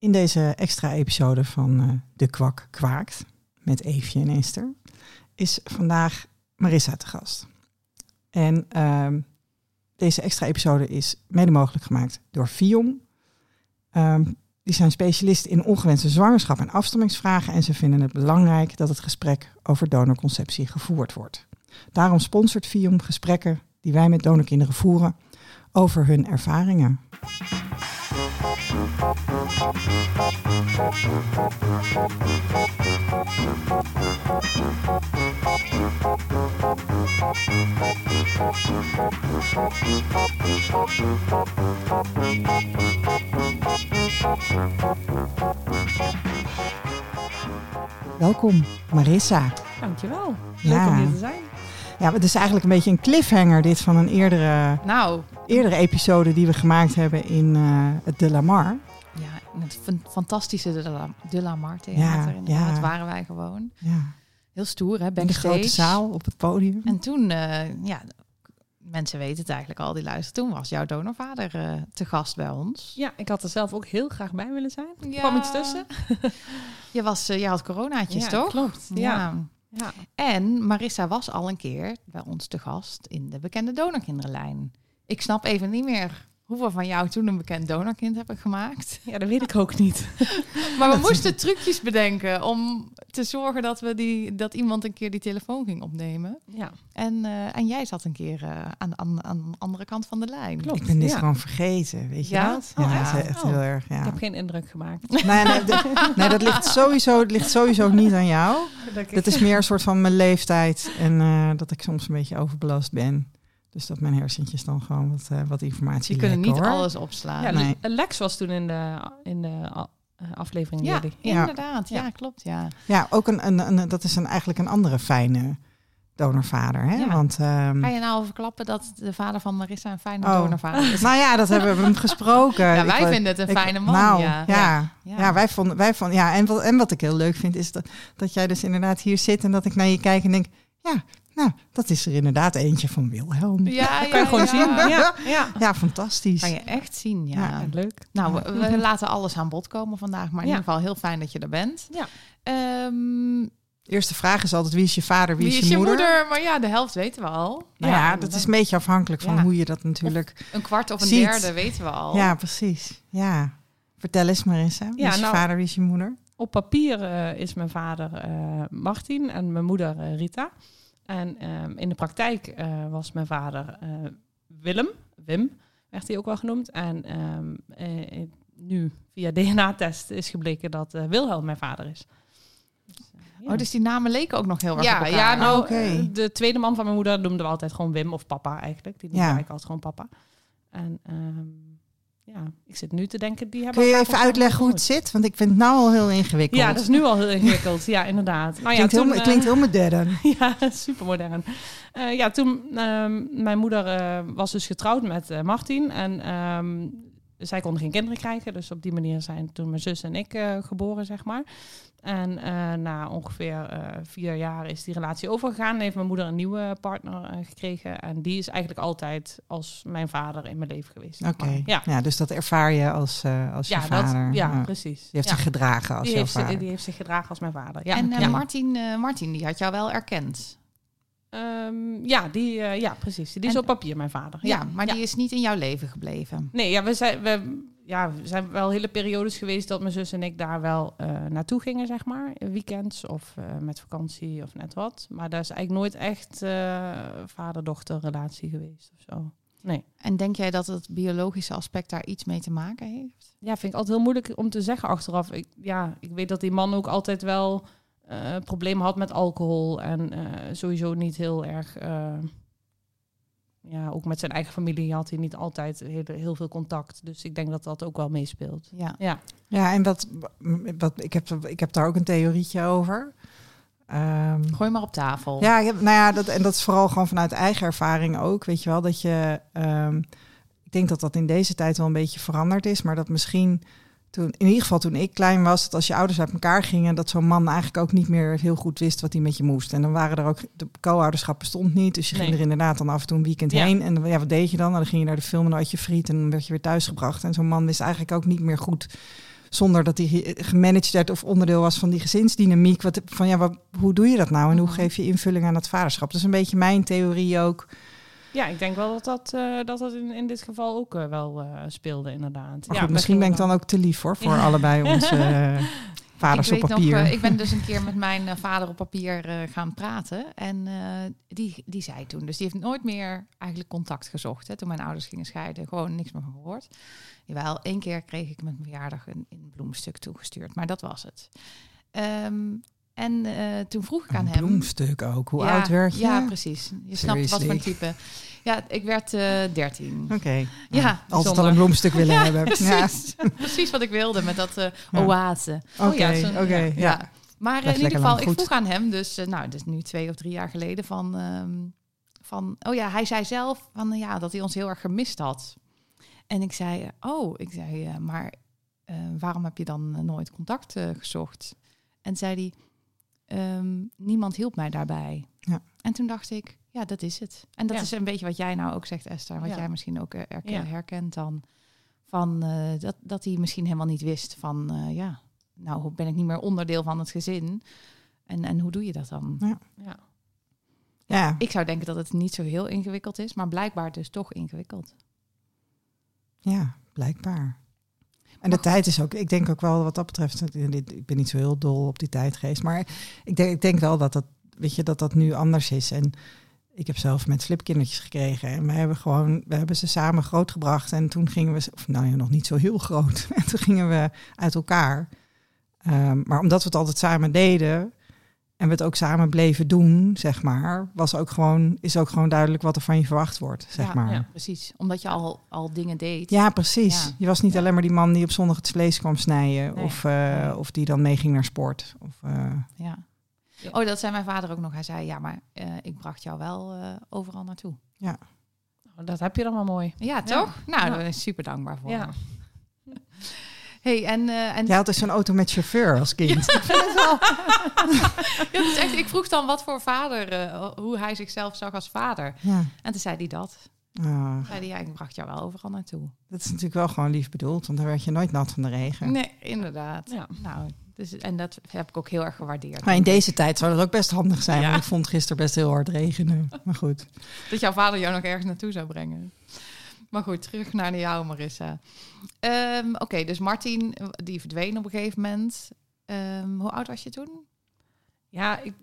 In deze extra episode van uh, De Kwak Kwaakt met Eefje en Esther is vandaag Marissa te gast. En uh, deze extra episode is mede mogelijk gemaakt door Fion. Um, die zijn specialist in ongewenste zwangerschap en afstammingsvragen en ze vinden het belangrijk dat het gesprek over donorconceptie gevoerd wordt. Daarom sponsort Fion gesprekken die wij met donorkinderen voeren over hun ervaringen. Welkom, Marissa. Dankjewel. Leuk ja. om hier te zijn. Ja, het is eigenlijk een beetje een cliffhanger dit van een eerdere, nou. eerdere episode die we gemaakt hebben in uh, het De La Mar. Ja, het fantastische De La, De La Mar theater. Ja, inderdaad, ja. waren wij gewoon. Ja. Heel stoer, hè? In de grote zaal op het podium. En toen, uh, ja, mensen weten het eigenlijk al die luisteren. Toen was jouw donorvader uh, te gast bij ons. Ja, ik had er zelf ook heel graag bij willen zijn. Er kwam iets tussen. je, was, uh, je had coronaatjes, toch? klopt. ja. Ja. En Marissa was al een keer bij ons te gast in de bekende donorkinderenlijn. Ik snap even niet meer hoeveel van jou toen een bekend donorkind hebben gemaakt. Ja, dat weet ik ook niet. maar we moesten trucjes bedenken om te zorgen dat, we die, dat iemand een keer die telefoon ging opnemen. Ja. En, uh, en jij zat een keer uh, aan, aan, aan de andere kant van de lijn. Klopt. Ik ben dit gewoon vergeten, weet je ja? dat? Oh, ja, ja. echt heel erg. Ja. Ik heb geen indruk gemaakt. Nee, nee, nee dat ligt sowieso, het ligt sowieso niet aan jou. Dat is meer een soort van mijn leeftijd en uh, dat ik soms een beetje overbelast ben. Dus dat mijn hersentjes dan gewoon wat, uh, wat informatie Die kunnen niet alles opslaan. Ja, nee. Lex was toen in de, in de uh, aflevering. Ja, inderdaad. Ja. ja. klopt. Ja, ja ook een, een, een, dat is een, eigenlijk een andere fijne donorvader. Hè? Want, um... Ga je nou verklappen dat de vader van Marissa een fijne oh. donorvader is? nou ja, dat hebben we hem gesproken. ja, wij vinden het een fijne man. Nou, ja. Ja, ja. wij vonden, wij vonden, ja en, wat, en wat ik heel leuk vind is dat, dat jij dus inderdaad hier zit en dat ik naar je kijk en denk, ja, nou, dat is er inderdaad eentje van Wilhelm. Ja, kan je gewoon zien. Ja, ja. ja, fantastisch. Kan je echt zien, ja. leuk. Nou, we, laten alles aan bod komen vandaag. Maar in ieder geval heel fijn dat je er bent. Ja. Um, Eerste vraag is altijd wie is je vader, wie, wie is, je, moeder? moeder? Maar ja, de helft weten we al. Nou ja, dat is een beetje afhankelijk van hoe je dat natuurlijk Een kwart of een derde weten we al. Ja, precies. Ja. Vertel eens Marissa, wie is je nou, vader, wie is je moeder? Op papier uh, is mijn vader uh, Martin en mijn moeder uh, Rita. En um, in de praktijk uh, was mijn vader uh, Willem, Wim werd hij ook wel genoemd. En um, uh, nu via DNA-test is gebleken dat Wilhelm mijn vader is. Dus, ja. Oh, dus die namen leken ook nog heel erg ja, Ja, nou, okay. de tweede man van mijn moeder noemden we altijd gewoon Wim of papa eigenlijk. Die noemde ja. ik altijd gewoon papa. En um, ja, ik zit nu te denken, die hebben... Kun je even uitleggen hoe het zit? Want ik vind het nou al heel ingewikkeld. Ja, dat is nu al heel ingewikkeld. ja, inderdaad. Nou, ja, klinkt, toen, heel, klinkt heel modern. ja, super modern. Uh, ja, toen uh, mijn moeder uh, was dus getrouwd met Martin. En um, zij konden geen kinderen krijgen. Dus op die manier zijn toen mijn zus en ik geboren, zeg maar. En uh, na ongeveer uh, vier jaar is die relatie overgegaan. En heeft mijn moeder een nieuwe partner uh, gekregen. En die is eigenlijk altijd als mijn vader in mijn leven geweest. Oké, ja. ja. dus dat ervaar je als, als ja, je vader. Dat, ja, precies. Die heeft zich gedragen als die jouw heeft vader. die heeft zich gedragen als mijn vader, ja. En Martin, Martin, die had jou wel erkend? Um, ja, die, ja, precies. Die is op papier mijn vader. Ja, maar die is niet in jouw leven gebleven? Nee, ja, we zijn... We, ja, er zijn wel hele periodes geweest dat mijn zus en ik daar wel uh, naartoe gingen, zeg maar. Weekends of uh, met vakantie of net wat. Maar daar is eigenlijk nooit echt uh, vader-dochter relatie geweest of zo. Nee. En denk jij dat het biologische aspect daar iets mee te maken heeft? Ja, vind ik altijd heel moeilijk om te zeggen achteraf. Ik, ja, ik weet dat die man ook altijd wel problemen had met alcohol en sowieso niet heel erg ja, ook met zijn eigen familie had hij niet altijd heel, heel veel contact. Dus ik denk dat dat ook wel meespeelt. Ja, ja. ja en wat, wat ik, heb, ik heb daar ook een theorietje over. Um, Gooi maar op tafel. Ja, ik heb, nou ja, dat, en dat is vooral gewoon vanuit eigen ervaring ook. Weet je wel, dat je. Um, ik denk dat dat in deze tijd wel een beetje veranderd is, maar dat misschien toen, in ieder geval toen ik klein was, dat als je ouders uit elkaar gingen, dat zo'n man eigenlijk ook niet meer heel goed wist wat hij met je moest. En dan waren er ook, de co-ouderschap bestond niet, dus je ging er inderdaad dan af en toe een weekend heen. En ja, wat deed je dan? dan ging je naar de film en dan had je friet en dan werd je weer thuisgebracht. En zo'n man wist eigenlijk ook niet meer goed zonder dat hij gemanaged werd of onderdeel was van die gezinsdynamiek. Wat, van ja, wat, hoe doe je dat nou en hoe geef je invulling aan dat vaderschap? Dat is een beetje mijn theorie ook. Ja, ik denk wel dat dat, uh, dat, dat in, in dit geval ook uh, wel uh, speelde, inderdaad. Ja, misschien ben ik dan ook te lief voor, voor allebei onze vaders ik op papier. Nog, ik ben dus een keer met mijn vader op papier gaan praten. En die, die zei toen, dus die heeft nooit meer eigenlijk contact gezocht. Hè, toen mijn ouders gingen scheiden, gewoon niks meer van gehoord. Jawel, één keer kreeg ik met mijn verjaardag een, een bloemstuk toegestuurd, maar dat was het. Um, en uh, toen vroeg ik aan een hem. bloemstuk ook. Hoe ja, oud werd je? Ja, precies. Je snapt wat voor type. Ja, ik werd uh, 13. Oké. Okay. Ja, nou, altijd al een bloemstuk willen ja, hebben. Precies. Ja. precies wat ik wilde met dat uh, oase. Oké, okay, oh, oké. Okay, ja. Maar in ieder geval, ik vroeg aan hem, dus nou, dus nu twee of drie jaar geleden, van, um, van, oh ja, hij zei zelf van ja, dat hij ons heel erg gemist had. En ik zei, oh, ik zei, maar waarom heb je dan nooit contact gezocht? En zei hij, um, niemand hielp mij daarbij. Ja. En toen dacht ik, ja, dat is het. En dat ja. is een beetje wat jij nou ook zegt, Esther. Wat ja. jij misschien ook herken, herkent dan. Van uh, dat, dat hij misschien helemaal niet wist van, uh, ja, nou ben ik niet meer onderdeel van het gezin. En, en hoe doe je dat dan? Ja. Ja. ja. Ik zou denken dat het niet zo heel ingewikkeld is, maar blijkbaar dus toch ingewikkeld. Ja, blijkbaar. En de tijd is ook, ik denk ook wel wat dat betreft, ik ben niet zo heel dol op die tijdgeest, maar ik denk, ik denk wel dat dat, weet je, dat dat nu anders is. En ik heb zelf met flipkindertjes gekregen en we hebben gewoon, we hebben ze samen grootgebracht en toen gingen we, of nou ja, nog niet zo heel groot, en toen gingen we uit elkaar. Um, maar omdat we het altijd samen deden, en we het ook samen bleven doen, zeg maar, was ook gewoon, is ook gewoon duidelijk wat er van je verwacht wordt, zeg ja, maar. Ja, precies. Omdat je al, al dingen deed. Ja, precies. Ja. Je was niet alleen maar die man die op zondag het vlees kwam snijden, nee. of, uh, nee. of die dan meeging naar sport. Of, uh... ja. Oh, dat zei mijn vader ook nog. Hij zei, ja, maar uh, ik bracht jou wel overal naartoe. Ja. Oh, dat heb je dan wel mooi. Ja, toch? Nou, daar ben ik super dankbaar voor. Ja. Hey, en, uh, en... Jij had dus zo'n auto met chauffeur als kind. Ja. ja, dus echt, ik vroeg dan wat voor vader, uh, hoe hij zichzelf zag als vader. Ja. En toen zei hij dat. Oh. Zei hij, ja, ik bracht jou wel overal naartoe. Dat is natuurlijk wel gewoon lief bedoeld, want dan werd je nooit nat van de regen. Nee, inderdaad. Ja. Nou, dus, en dat heb ik ook heel erg gewaardeerd. Maar in deze tijd zou dat ook best handig zijn. Ja. Want ik vond gisteren best heel hard regenen. Maar goed. Dat jouw vader jou nog ergens naartoe zou brengen. Maar goed, terug naar jou, Marissa. Um, Oké, dus Martin, die verdween op een gegeven moment. Um, hoe oud was je toen? Ja, ik,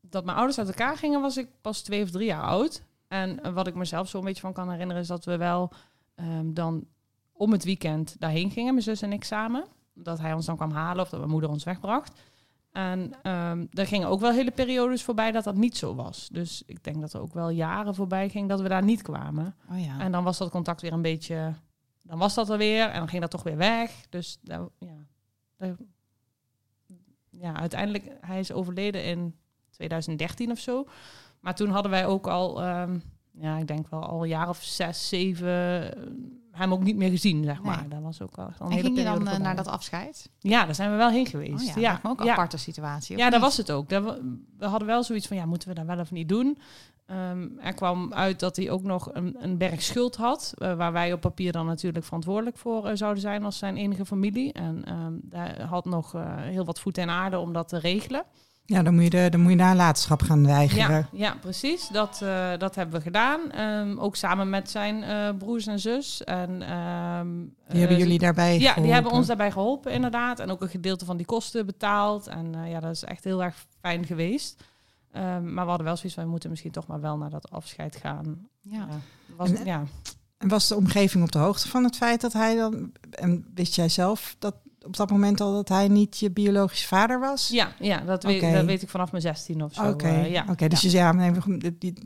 dat mijn ouders uit elkaar gingen, was ik pas twee of drie jaar oud. En wat ik mezelf zo een beetje van kan herinneren, is dat we wel um, dan om het weekend daarheen gingen, mijn zus en ik samen. Dat hij ons dan kwam halen of dat mijn moeder ons wegbracht. En um, er gingen ook wel hele periodes voorbij dat dat niet zo was. Dus ik denk dat er ook wel jaren voorbij ging dat we daar niet kwamen. Oh ja. En dan was dat contact weer een beetje... Dan was dat er weer en dan ging dat toch weer weg. Dus ja, daar, ja, uiteindelijk, hij is overleden in 2013 of zo. Maar toen hadden wij ook al, um, ja, ik denk wel al een jaar of zes, zeven hem ook niet meer gezien, zeg maar. Nee. Dat was ook al een en hele ging je dan uh, naar dat afscheid? Ja, daar zijn we wel heen geweest. Oh ja, ja, ook een ja. aparte situatie. Ja, dat was het ook. We, hadden wel zoiets van, ja, moeten we dat wel of niet doen? Um, er kwam uit dat hij ook nog een, een berg schuld had, uh, waar wij op papier dan natuurlijk verantwoordelijk voor uh, zouden zijn als zijn enige familie. En um, daar had nog heel wat voet en aarde om dat te regelen. Ja, dan moet je, de, dan moet je nalatenschap gaan weigeren. Ja, ja precies. Dat, uh, dat hebben we gedaan. Um, ook samen met zijn uh, broers en zus. En, um, die hebben uh, jullie daarbij Ja, geholpen. die hebben ons daarbij geholpen, inderdaad. En ook een gedeelte van die kosten betaald. En ja, dat is echt heel erg fijn geweest. Um, maar we hadden wel zoiets van, we moeten misschien toch maar wel naar dat afscheid gaan. Ja. Was, en, ja. en was de omgeving op de hoogte van het feit dat hij dan... En wist jij zelf dat op dat moment al dat hij niet je biologische vader was? Ja, ja dat, weet, dat weet ik vanaf mijn 16 of zo. Oké, eh, ja. Oké, dus ja. je ja, nee,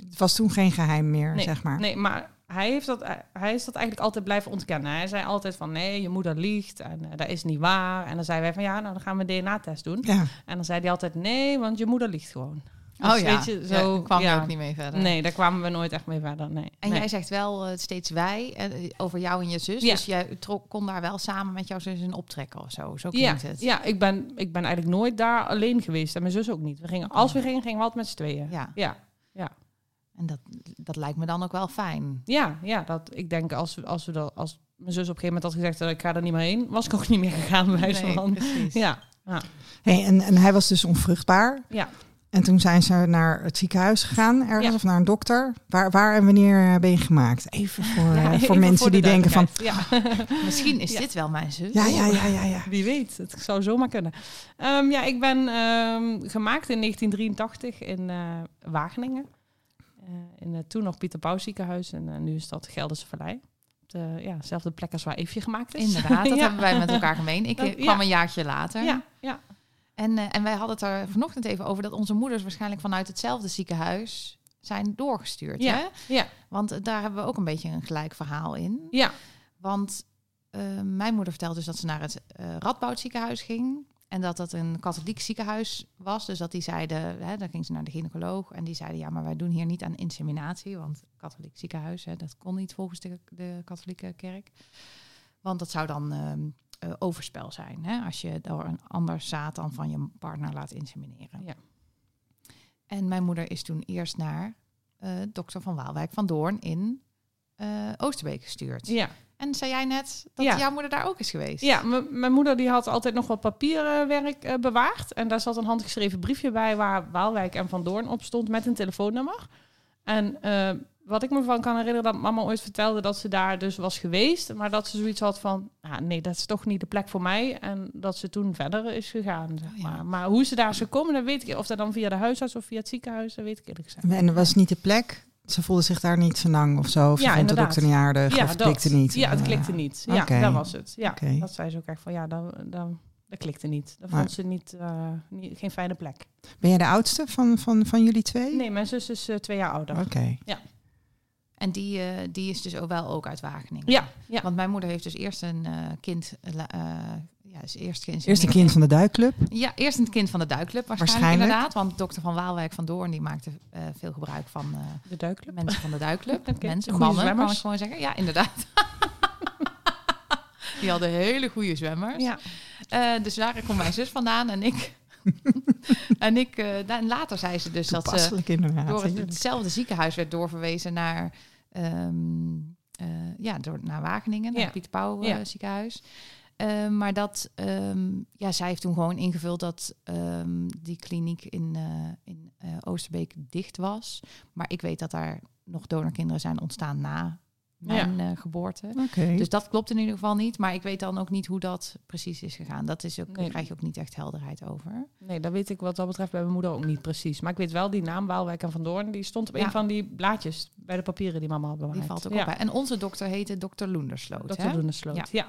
het was toen geen geheim meer, Nee, zeg maar. Nee, maar hij, heeft dat, hij is dat eigenlijk altijd blijven ontkennen. Hij zei altijd van nee, je moeder liegt en uh, dat is niet waar. En dan zeiden wij van ja, nou dan gaan we een DNA-test doen. Ja, En dan zei hij altijd nee, want je moeder liegt gewoon. Oh Dus ja, weet je, Ja, zo, kwam ja. je ook niet mee verder. Nee, daar kwamen we nooit echt mee verder. Nee. En nee. jij zegt wel uh, steeds wij uh, over jou en je zus. Ja. Dus jij trok, kon daar wel samen met jouw zus in optrekken of zo. Zo ja, klinkt het. ja ik, ben, ik ben eigenlijk nooit daar alleen geweest. En mijn zus ook niet. We gingen, als we gingen, gingen we altijd met z'n tweeën. Ja. Ja, En dat, dat lijkt me dan ook wel fijn. ja, ja dat, ik denk als we, als we dat, als mijn zus op een gegeven moment had gezegd dat ik ga er niet meer heen, was ik ook niet meer gegaan bij Nee, van. precies. Ja, ja, Hey, en, en hij was dus onvruchtbaar. ja. En toen zijn ze naar het ziekenhuis gegaan, ergens Ja. of naar een dokter. Waar, waar en wanneer ben je gemaakt? Even voor, Ja, eh, even voor mensen de die denken van... Ja. Misschien is Ja. dit wel mijn zus. Ja, ja, ja, ja, ja. Wie weet, het zou zomaar kunnen. Ehm, ja, ik ben ehm, gemaakt in 1983 in eh, Wageningen. Eh, in het toen nog Pieter Pauw ziekenhuis en eh, nu is dat Gelderse Vallei. De, ja, dezelfde plek als waar Eefje gemaakt is. Inderdaad, dat Ja. hebben wij met elkaar gemeen. Ik Dat- eh, kwam ja. een jaartje later. Ja, ja. En, eh, en wij hadden het er vanochtend even over dat onze moeders waarschijnlijk vanuit hetzelfde ziekenhuis zijn doorgestuurd. Ja. Hè? Ja. Want eh, daar hebben we ook een beetje een gelijk verhaal in. ja. Want eh, mijn moeder vertelde dus dat ze naar het eh Radboud ziekenhuis ging. En dat dat een katholiek ziekenhuis was. Dus dat die zeiden, hè, dan ging ze naar de gynaecoloog. En die zeiden, ja, maar wij doen hier niet aan inseminatie. Want katholiek ziekenhuis, hè, dat kon niet volgens de, de katholieke kerk. Want dat zou dan ehm, eh, overspel zijn. Hè, als je door een ander dan van je partner laat insemineren. Ja. En mijn moeder is toen eerst naar eh, dokter van Waalwijk van Doorn in eh, Oosterbeek gestuurd. ja. En zei jij net dat Ja. jouw moeder daar ook is geweest? Ja, mijn moeder die had altijd nog wat papierwerk bewaard. En daar zat een handgeschreven briefje bij waar Waalwijk en Van Doorn op stond met een telefoonnummer. En wat ik me van kan herinneren, dat mama ooit vertelde dat ze daar dus was geweest. Maar dat ze zoiets had van, ah, nee, dat is toch niet de plek voor mij. En dat ze toen verder is gegaan, zeg Oh, ja. maar. Maar hoe ze daar is gekomen, dat weet ik. Of dat dan via de huisarts of via het ziekenhuis, dat weet ik eerlijk gezegd. En dat was niet de plek? Ze voelde zich daar niet zo lang of zo? Of ze Ja, vond de dokter niet aardig? of het dat. klikte niet? Ja, het klikte niet. Ja, dat was het. Ja, dat zei ze ook echt van, ja, dat, dat, dat klikte niet. Dat Maar- vond ze niet, eh, niet, geen fijne plek. Ben jij de oudste van, van, van jullie twee? Nee, mijn zus is eh, twee jaar ouder. Oké. En die, eh, die is dus ook wel ook uit Wageningen. Ja, ja. Want mijn moeder heeft dus eerst een eh, kind... eh, ja, is eerst geïnsemineerd. Eerst een kind van de duikclub. Ja, eerst een kind van de duikclub waarschijnlijk, Waarschijnlijk. inderdaad. Want dokter van Waalwijk van Doorn die maakte eh, veel gebruik van eh, de duikclub. mensen van de duikclub. Mensen, goede mannen kan zwemmers. ik gewoon zeggen. Ja, inderdaad. die hadden hele goede zwemmers. Ja, Eh, dus daar komt mijn zus vandaan en ik. En ik, eh, en later zei ze dus dat ze inderdaad. door het, hetzelfde ziekenhuis werd doorverwezen naar, ehm, eh, ja, door, naar Wageningen, naar Ja. het Pieter Pauw eh, Ja. ziekenhuis. Eh, maar dat, ehm, ja, zij heeft toen gewoon ingevuld dat ehm, die kliniek in, eh, in eh, Oosterbeek dicht was. Maar ik weet dat daar nog donorkinderen zijn ontstaan na mijn eh, geboorte. Dus dat klopt in ieder geval niet. Maar ik weet dan ook niet hoe dat precies is gegaan. Dat is ook, Nee. daar krijg je ook niet echt helderheid over. nee, dat weet ik wat dat betreft bij mijn moeder ook niet precies. Maar ik weet wel, die naam Waalwijk en Van Doorn, die stond op Ja. een van die blaadjes bij de papieren die mama had bewaard. Die valt ook ja. op. Hè? En onze dokter heette dokter Loendersloot. Dat hè? doen de sloot. Ja.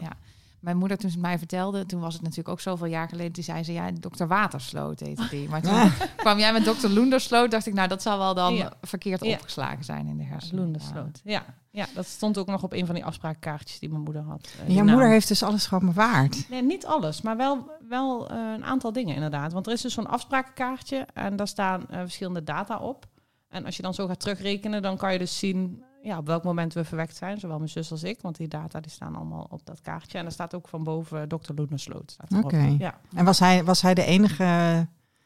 Mijn moeder, toen ze mij vertelde, toen was het natuurlijk ook zoveel jaar geleden, toen zei ze, ja, dokter Watersloot heette die. Maar toen kwam jij met dokter Loendersloot, dacht ik, nou, dat zal wel dan Ja. verkeerd Ja. opgeslagen zijn in de hersenen. Loen de sloot. Ja. ja, dat stond ook nog op een van die afspraakkaartjes die mijn moeder had. eh, die jouw naam. moeder heeft dus alles gewoon bewaard. Nee, niet alles, maar wel, wel eh, een aantal dingen inderdaad. Want er is dus zo'n afsprakenkaartje en daar staan eh, verschillende data op. En als je dan zo gaat terugrekenen, dan kan je dus zien ja, op welk moment we verwekt zijn. Zowel mijn zus als ik, want die data die staan allemaal op dat kaartje. En daar staat ook van boven Dr. Loenersloot. Oké. Ja. En was hij, was hij de enige,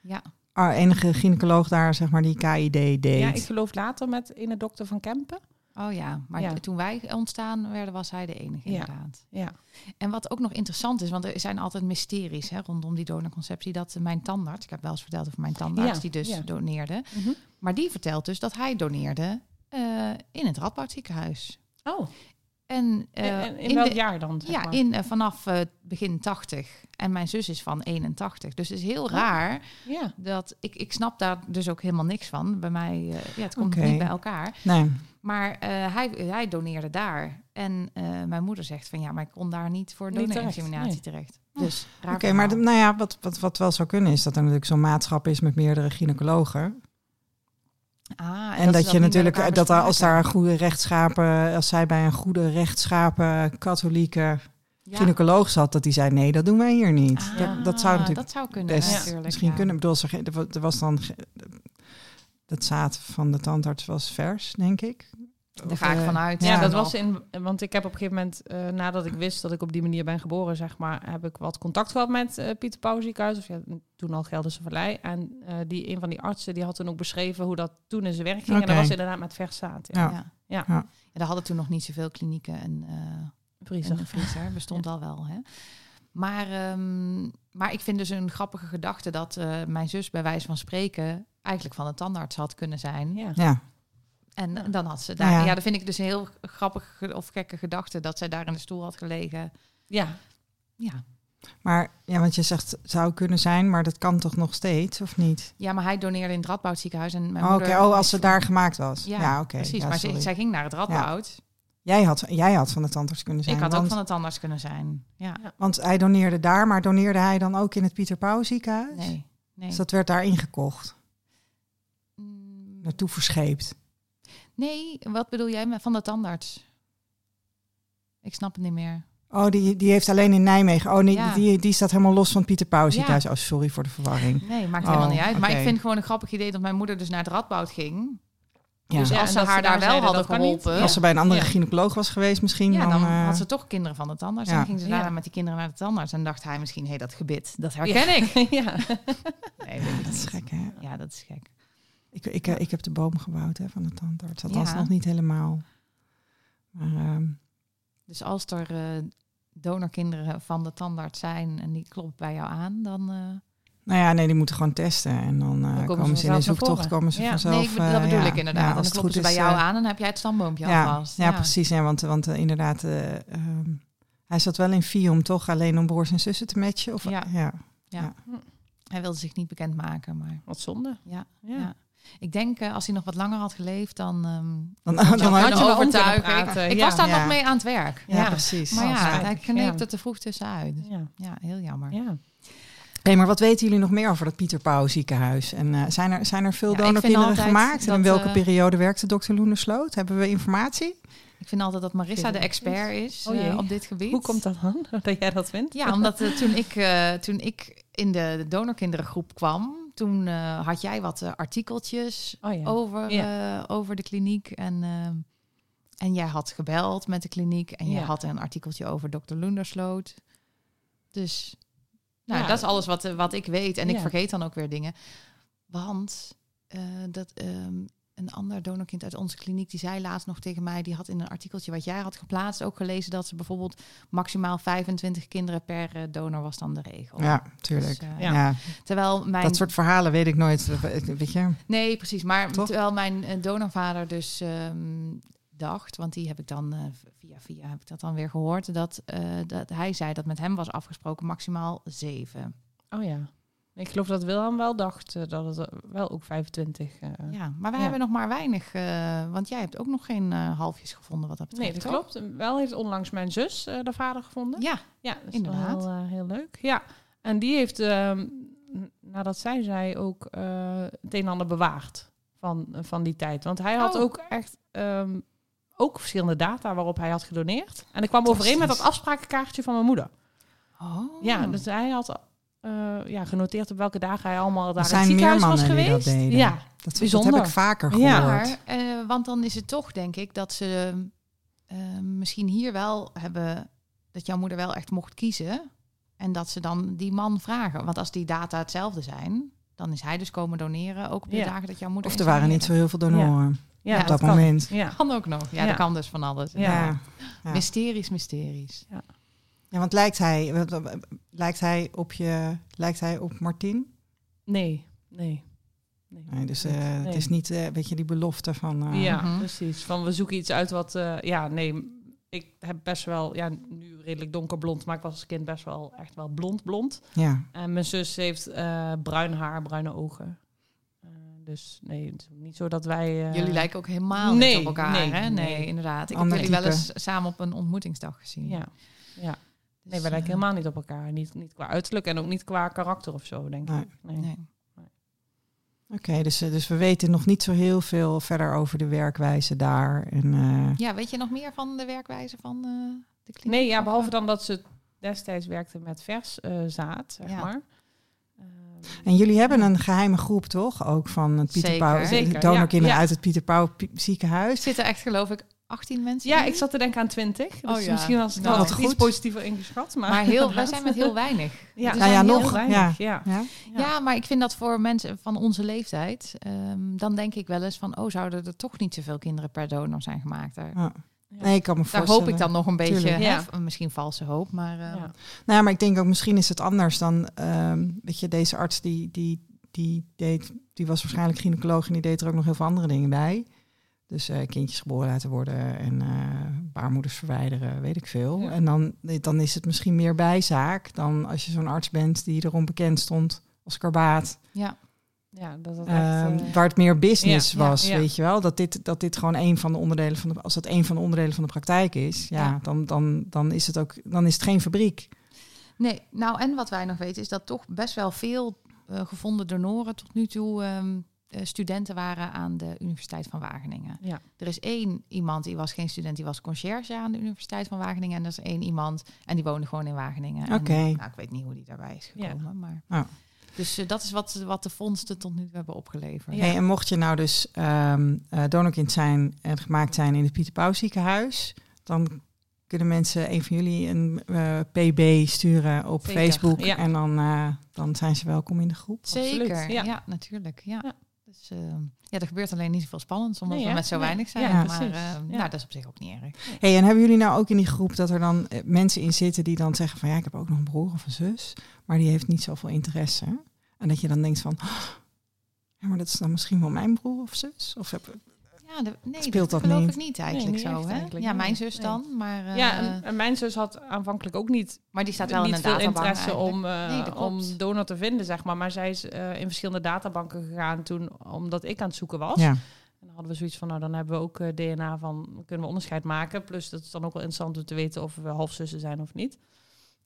Ja, ah, enige gynaecoloog daar, zeg maar, die KID deed? ja, ik geloof later met ene dokter van Kempen. oh ja. Maar Ja. toen wij ontstaan werden, was hij de enige Ja. inderdaad. Ja. En wat ook nog interessant is, want er zijn altijd mysteries hè, rondom die donorconceptie, dat mijn tandarts, ik heb wel eens verteld over mijn tandarts, Ja, die dus ja. doneerde, Mhm. maar die vertelt dus dat hij doneerde eh, in het Radboud ziekenhuis. Oh, En, eh, en in, welk de- jaar dan? Zeg Ja, maar? in, eh, vanaf eh, begin 80. En mijn zus is van 81. Dus het is heel Oh. raar Ja. dat ik, ik snap daar dus ook helemaal niks van. Bij mij, eh, ja, het komt niet bij elkaar. Nee. Maar eh, hij, hij doneerde daar. En eh, mijn moeder zegt van ja, maar ik kon daar niet voor donor-inseminatie nee. terecht. Dus raar Oké, maar de- nou ja, wat, wat, wat wel zou kunnen is dat er natuurlijk zo'n maatschap is met meerdere gynaecologen. Ah, En, dat, je natuurlijk, dat als daar een goede rechtschapen, als zij bij een goede rechtschapen katholieke Ja. gynaecoloog zat, dat die zei nee, dat doen wij hier niet. Ah, dat, dat zou natuurlijk dat zou kunnen, best natuurlijk. misschien ja. kunnen. Ik bedoel, er, was dan, dat zaad van de tandarts was vers, denk ik. Daar ga ik eh, vanuit. Ja, dat was in. Want ik heb op een gegeven moment, eh, nadat ik wist dat ik op die manier ben geboren, zeg maar, heb ik wat contact gehad met eh, Pieter Pauw ziekenhuis, of ja, toen al Gelderse Vallei. En eh, die, een van die artsen, die had toen ook beschreven hoe dat toen in zijn werk ging. En dat was inderdaad met vers zaad. Ja. Ja. Ja. Ja. Ja. daar hadden toen nog niet zoveel klinieken en vriezer. Een vriezer bestond al wel. Hè? Maar, ehm, maar ik vind dus een grappige gedachte dat uh, mijn zus bij wijze van spreken eigenlijk van de tandarts had kunnen zijn. Ja. En Ja. dan had ze daar. Ja. Ja. dat vind ik dus een heel grappige of gekke gedachte dat zij daar in de stoel had gelegen. Ja, Ja. Maar ja, want je zegt het zou kunnen zijn, maar dat kan toch nog steeds, of niet? ja, maar hij doneerde in het Radboud ziekenhuis en mijn Oh, Oké, oh, als ze daar gemaakt was. Ja, Ja, oké. precies. Ja, maar ze, zij ging naar het Radboud. Jij, had, jij had van de tandarts kunnen zijn. Ik had want, ook van de tandarts kunnen zijn. Ja. want hij doneerde daar, maar doneerde hij dan ook in het Pieter Pauw ziekenhuis? Nee. nee. Dus dat werd daar ingekocht, Mm, naartoe verscheept. Nee, wat bedoel jij met van de tandarts? Ik snap het niet meer. Oh, die, die heeft alleen in Nijmegen. Oh nee, Ja. die, die staat helemaal los van Pieter Pauw ziekenhuis. Oh, sorry voor de verwarring. Nee, maakt Oh, helemaal niet uit. Maar ik vind gewoon een grappig idee dat mijn moeder dus naar het Radboud ging. Ja. Dus Ja, als ze haar ze daar wel hadden geholpen, Als ze bij een andere Ja. gynaecoloog was geweest misschien, ja, dan, eh, had ze toch kinderen van de tandarts. ja. En ging ze Ja. daarna met die kinderen naar de tandarts. En dacht hij misschien, hé, dat gebit, dat herken ik. ja. Nee, dat is gek, hè? Ja, dat is gek. Ik, ik, ik heb de boom gebouwd hè, van de tandarts. Althans Ja. nog niet helemaal. Maar ehm, Dus als er eh, donorkinderen van de tandarts zijn en die klopt bij jou aan, dan... eh, nou ja, nee, die moeten gewoon testen. En dan, eh, komen komen, ze ze in een zoektocht, komen ze Ja. vanzelf. nee, ik, bedoel- dat bedoel ja. ik inderdaad. Ja, en als dan het kloppen goed ze is, bij jou aan en dan heb jij het stamboompje ja, alvast. ja, precies. Ja, want, want inderdaad, eh, ehm, hij zat wel in Fium, toch? Alleen om broers en zussen te matchen? Of, Ja. ja. Hij wilde zich niet bekendmaken, maar Wat zonde. ja. Ja. Ik denk, eh, als hij nog wat langer had geleefd, dan... ehm, Dan, had je dan had kunnen Ik- ik ja. was daar Ja. nog mee aan het werk. ja, Ja. precies. Maar ja, hij kneep Ja. het te vroeg tussenuit. Ja. Ja, heel jammer. ja. Hey, maar wat weten jullie nog meer over dat Pieter Pauw ziekenhuis? En eh, zijn, er, zijn er veel donorkinderen gemaakt? En in welke eh, periode werkte dokter Loenersloot? Hebben we informatie? Ik vind altijd dat Marissa de expert is Oh op dit gebied. Hoe komt dat dan, dat jij dat vindt? Ja, omdat toen, ik, eh, toen ik in de donorkinderengroep kwam, toen eh, had jij wat eh, artikeltjes Oh ja. over, Ja. eh, over de kliniek. En, en jij had gebeld met de kliniek en jij Ja. had een artikeltje over dokter Loendersloot. Dus nou, dat is alles wat, wat ik weet. En ik vergeet dan ook weer dingen. Want dat ehm, een ander donorkind uit onze kliniek, die zei laatst nog tegen mij, die had in een artikeltje wat jij had geplaatst ook gelezen dat ze bijvoorbeeld maximaal 25 kinderen per eh, donor was dan de regel. Ja, tuurlijk. Dus, eh, ja. ja. Terwijl mijn Dat soort verhalen weet ik nooit. Weet je? Nee, precies. Maar Toch? terwijl mijn eh, donorvader dus ehm, dacht, want die heb ik dan eh, via via heb ik dat dan weer gehoord, dat, eh, dat hij zei dat met hem was afgesproken maximaal zeven. Oh ja. Ik geloof dat Wilhelm wel dacht eh, dat het er wel ook 25... eh, Ja, maar wij Ja. hebben nog maar weinig, eh, want jij hebt ook nog geen eh, halfjes gevonden wat dat betreft. Nee, dat toch? klopt. Wel heeft onlangs mijn zus eh, de vader gevonden. Ja, Ja, dat is Inderdaad. Wel, eh, heel leuk. Ja, en die heeft, ehm, nadat zij zei, ook eh, het een en ander bewaard van, van die tijd. Want hij had Oh. ook echt ehm, ook verschillende data waarop hij had gedoneerd. En ik kwam overeen met dat afsprakenkaartje van mijn moeder. Oh. Ja, dus hij had eh, ja, genoteerd op welke dagen hij allemaal daar in het ziekenhuis was geweest. dat deden. Ja, Dat, dat Bijzonder. heb ik vaker gehoord. Ja. Maar, eh, want dan is het toch, denk ik, dat ze eh, misschien hier wel hebben, dat jouw moeder wel echt mocht kiezen. En dat ze dan die man vragen. Want als die data hetzelfde zijn, dan is hij dus komen doneren. Ook op de Ja. dagen dat jouw moeder. Of er waren niet zo heel veel donoren ja, op dat kan. moment. Ja. Kan ook nog. Ja, Ja. dat kan dus van alles. Ja. Ja. Ja. Ja, want lijkt hij, wat- lijkt hij op je, lijkt hij op Martin? Nee, nee. nee. Nee, dus eh, Nee. het is niet, eh, weet je, die belofte van. eh, Ja, Mhm. precies. Van we zoeken iets uit wat. eh, ja, nee. Ik heb best wel, ja, nu redelijk donkerblond, maar ik was als kind best wel echt wel blond blond. ja. En mijn zus heeft eh, bruin haar, bruine ogen. Eh, dus nee, het is niet zo dat wij. eh, Jullie lijken ook helemaal nee, niet op elkaar, nee, hè? Nee, nee. inderdaad. Ik Ander heb jullie wel eens samen op een ontmoetingsdag gezien. Ja, ja. Dus, Nee, wij lijken eh, helemaal niet op elkaar. Niet, niet qua uiterlijk en ook niet qua karakter of zo, denk Nee. ik. Nee. Nee. Oké, dus, eh, dus we weten nog niet zo heel veel verder over de werkwijze daar. En, eh, Ja, weet je nog meer van de werkwijze van eh, de kliniek? Nee, ja, behalve eh, dan dat ze destijds werkte met vers eh, zaad, zeg Ja. maar. Ehm, En jullie hebben een geheime groep, toch? Ook van het Pieter Zeker. Pauw, Zeker, donorkinderen ja, ja. uit het Pieter Pauw ziekenhuis. Zitten echt, geloof ik, 18 mensen Ja, in? ik zat te denken aan 20. Dus Oh ja. misschien was het Nou, iets positiever ingeschat. Maar, Maar heel, wij zijn met heel weinig. Ja, ja, nog. weinig, ja. Ja. Ja. maar ik vind dat voor mensen van onze leeftijd, ehm, dan denk ik wel eens van, oh, zouden er toch niet zoveel kinderen per donor zijn gemaakt? Daar. Ja. Nee, ik kan me Daar hoop ik dan nog een beetje, hè, misschien valse hoop, maar... Uh... Ja. Nou, maar ik denk ook misschien is het anders dan, um, weet je, deze arts die, die, die deed, die was waarschijnlijk gynaecoloog en die deed er ook nog heel veel andere dingen bij. Dus uh, kindjes geboren laten worden en uh, baarmoeders verwijderen, weet ik veel. En dan, dan is het misschien meer bijzaak dan als je zo'n arts bent die erom bekend stond als karbaat. Ja. Ja, dat het ehm, echt, uh, waar het meer business was, weet je wel. Dat dit, dat dit gewoon een van de onderdelen van de, als dat een van de onderdelen van de praktijk is, ja, Dan, dan, dan is het ook, dan is het geen fabriek. Nee, nou en wat wij nog weten is dat toch best wel veel gevonden donoren tot nu toe um, uh, studenten waren aan de Universiteit van Wageningen. Ja. Er is één iemand, die was geen student, die was conciërge aan de Universiteit van Wageningen. En er is één iemand en die woonde gewoon in Wageningen. Oké. Nou, ik weet niet hoe die daarbij is gekomen, ja. maar... Oh. Dus uh, dat is wat, wat de vondsten tot nu toe hebben opgeleverd. Ja. Hey, en mocht je nou dus um, uh, donorkind zijn en gemaakt zijn in het Pieter Pauw ziekenhuis, dan kunnen mensen een van jullie een uh, PB sturen op Zeker, Facebook. Ja. En dan, dan zijn ze welkom in de groep. Zeker, ja. ja. natuurlijk. Ja. Dus uh, ja, er gebeurt alleen niet zoveel spannend, omdat nee, we met zo weinig zijn. Ja, maar uh, nou, dat is op zich ook niet erg. Hey, en hebben jullie nou ook in die groep dat er dan uh, mensen in zitten die dan zeggen van ja, ik heb ook nog een broer of een zus, maar die heeft niet zoveel interesse. En dat je dan denkt van, oh, ja, maar dat is dan misschien wel mijn broer of zus? Of heb, ja, de, nee, Speelt dat, dat geloof niet? ik niet eigenlijk nee, zo. Hè? Eigenlijk ja, mijn zus dan. Maar, uh, ja, en, en, mijn zus had aanvankelijk ook niet. Maar die staat wel in een veel interesse om, uh, nee, om donor te vinden, zeg maar. Maar zij is uh, in verschillende databanken gegaan toen, omdat ik aan het zoeken was. Ja. En dan hadden we zoiets van, nou dan hebben we ook DNA van, kunnen we onderscheid maken. Plus dat is dan ook wel interessant om te weten of we halfzussen zijn of niet.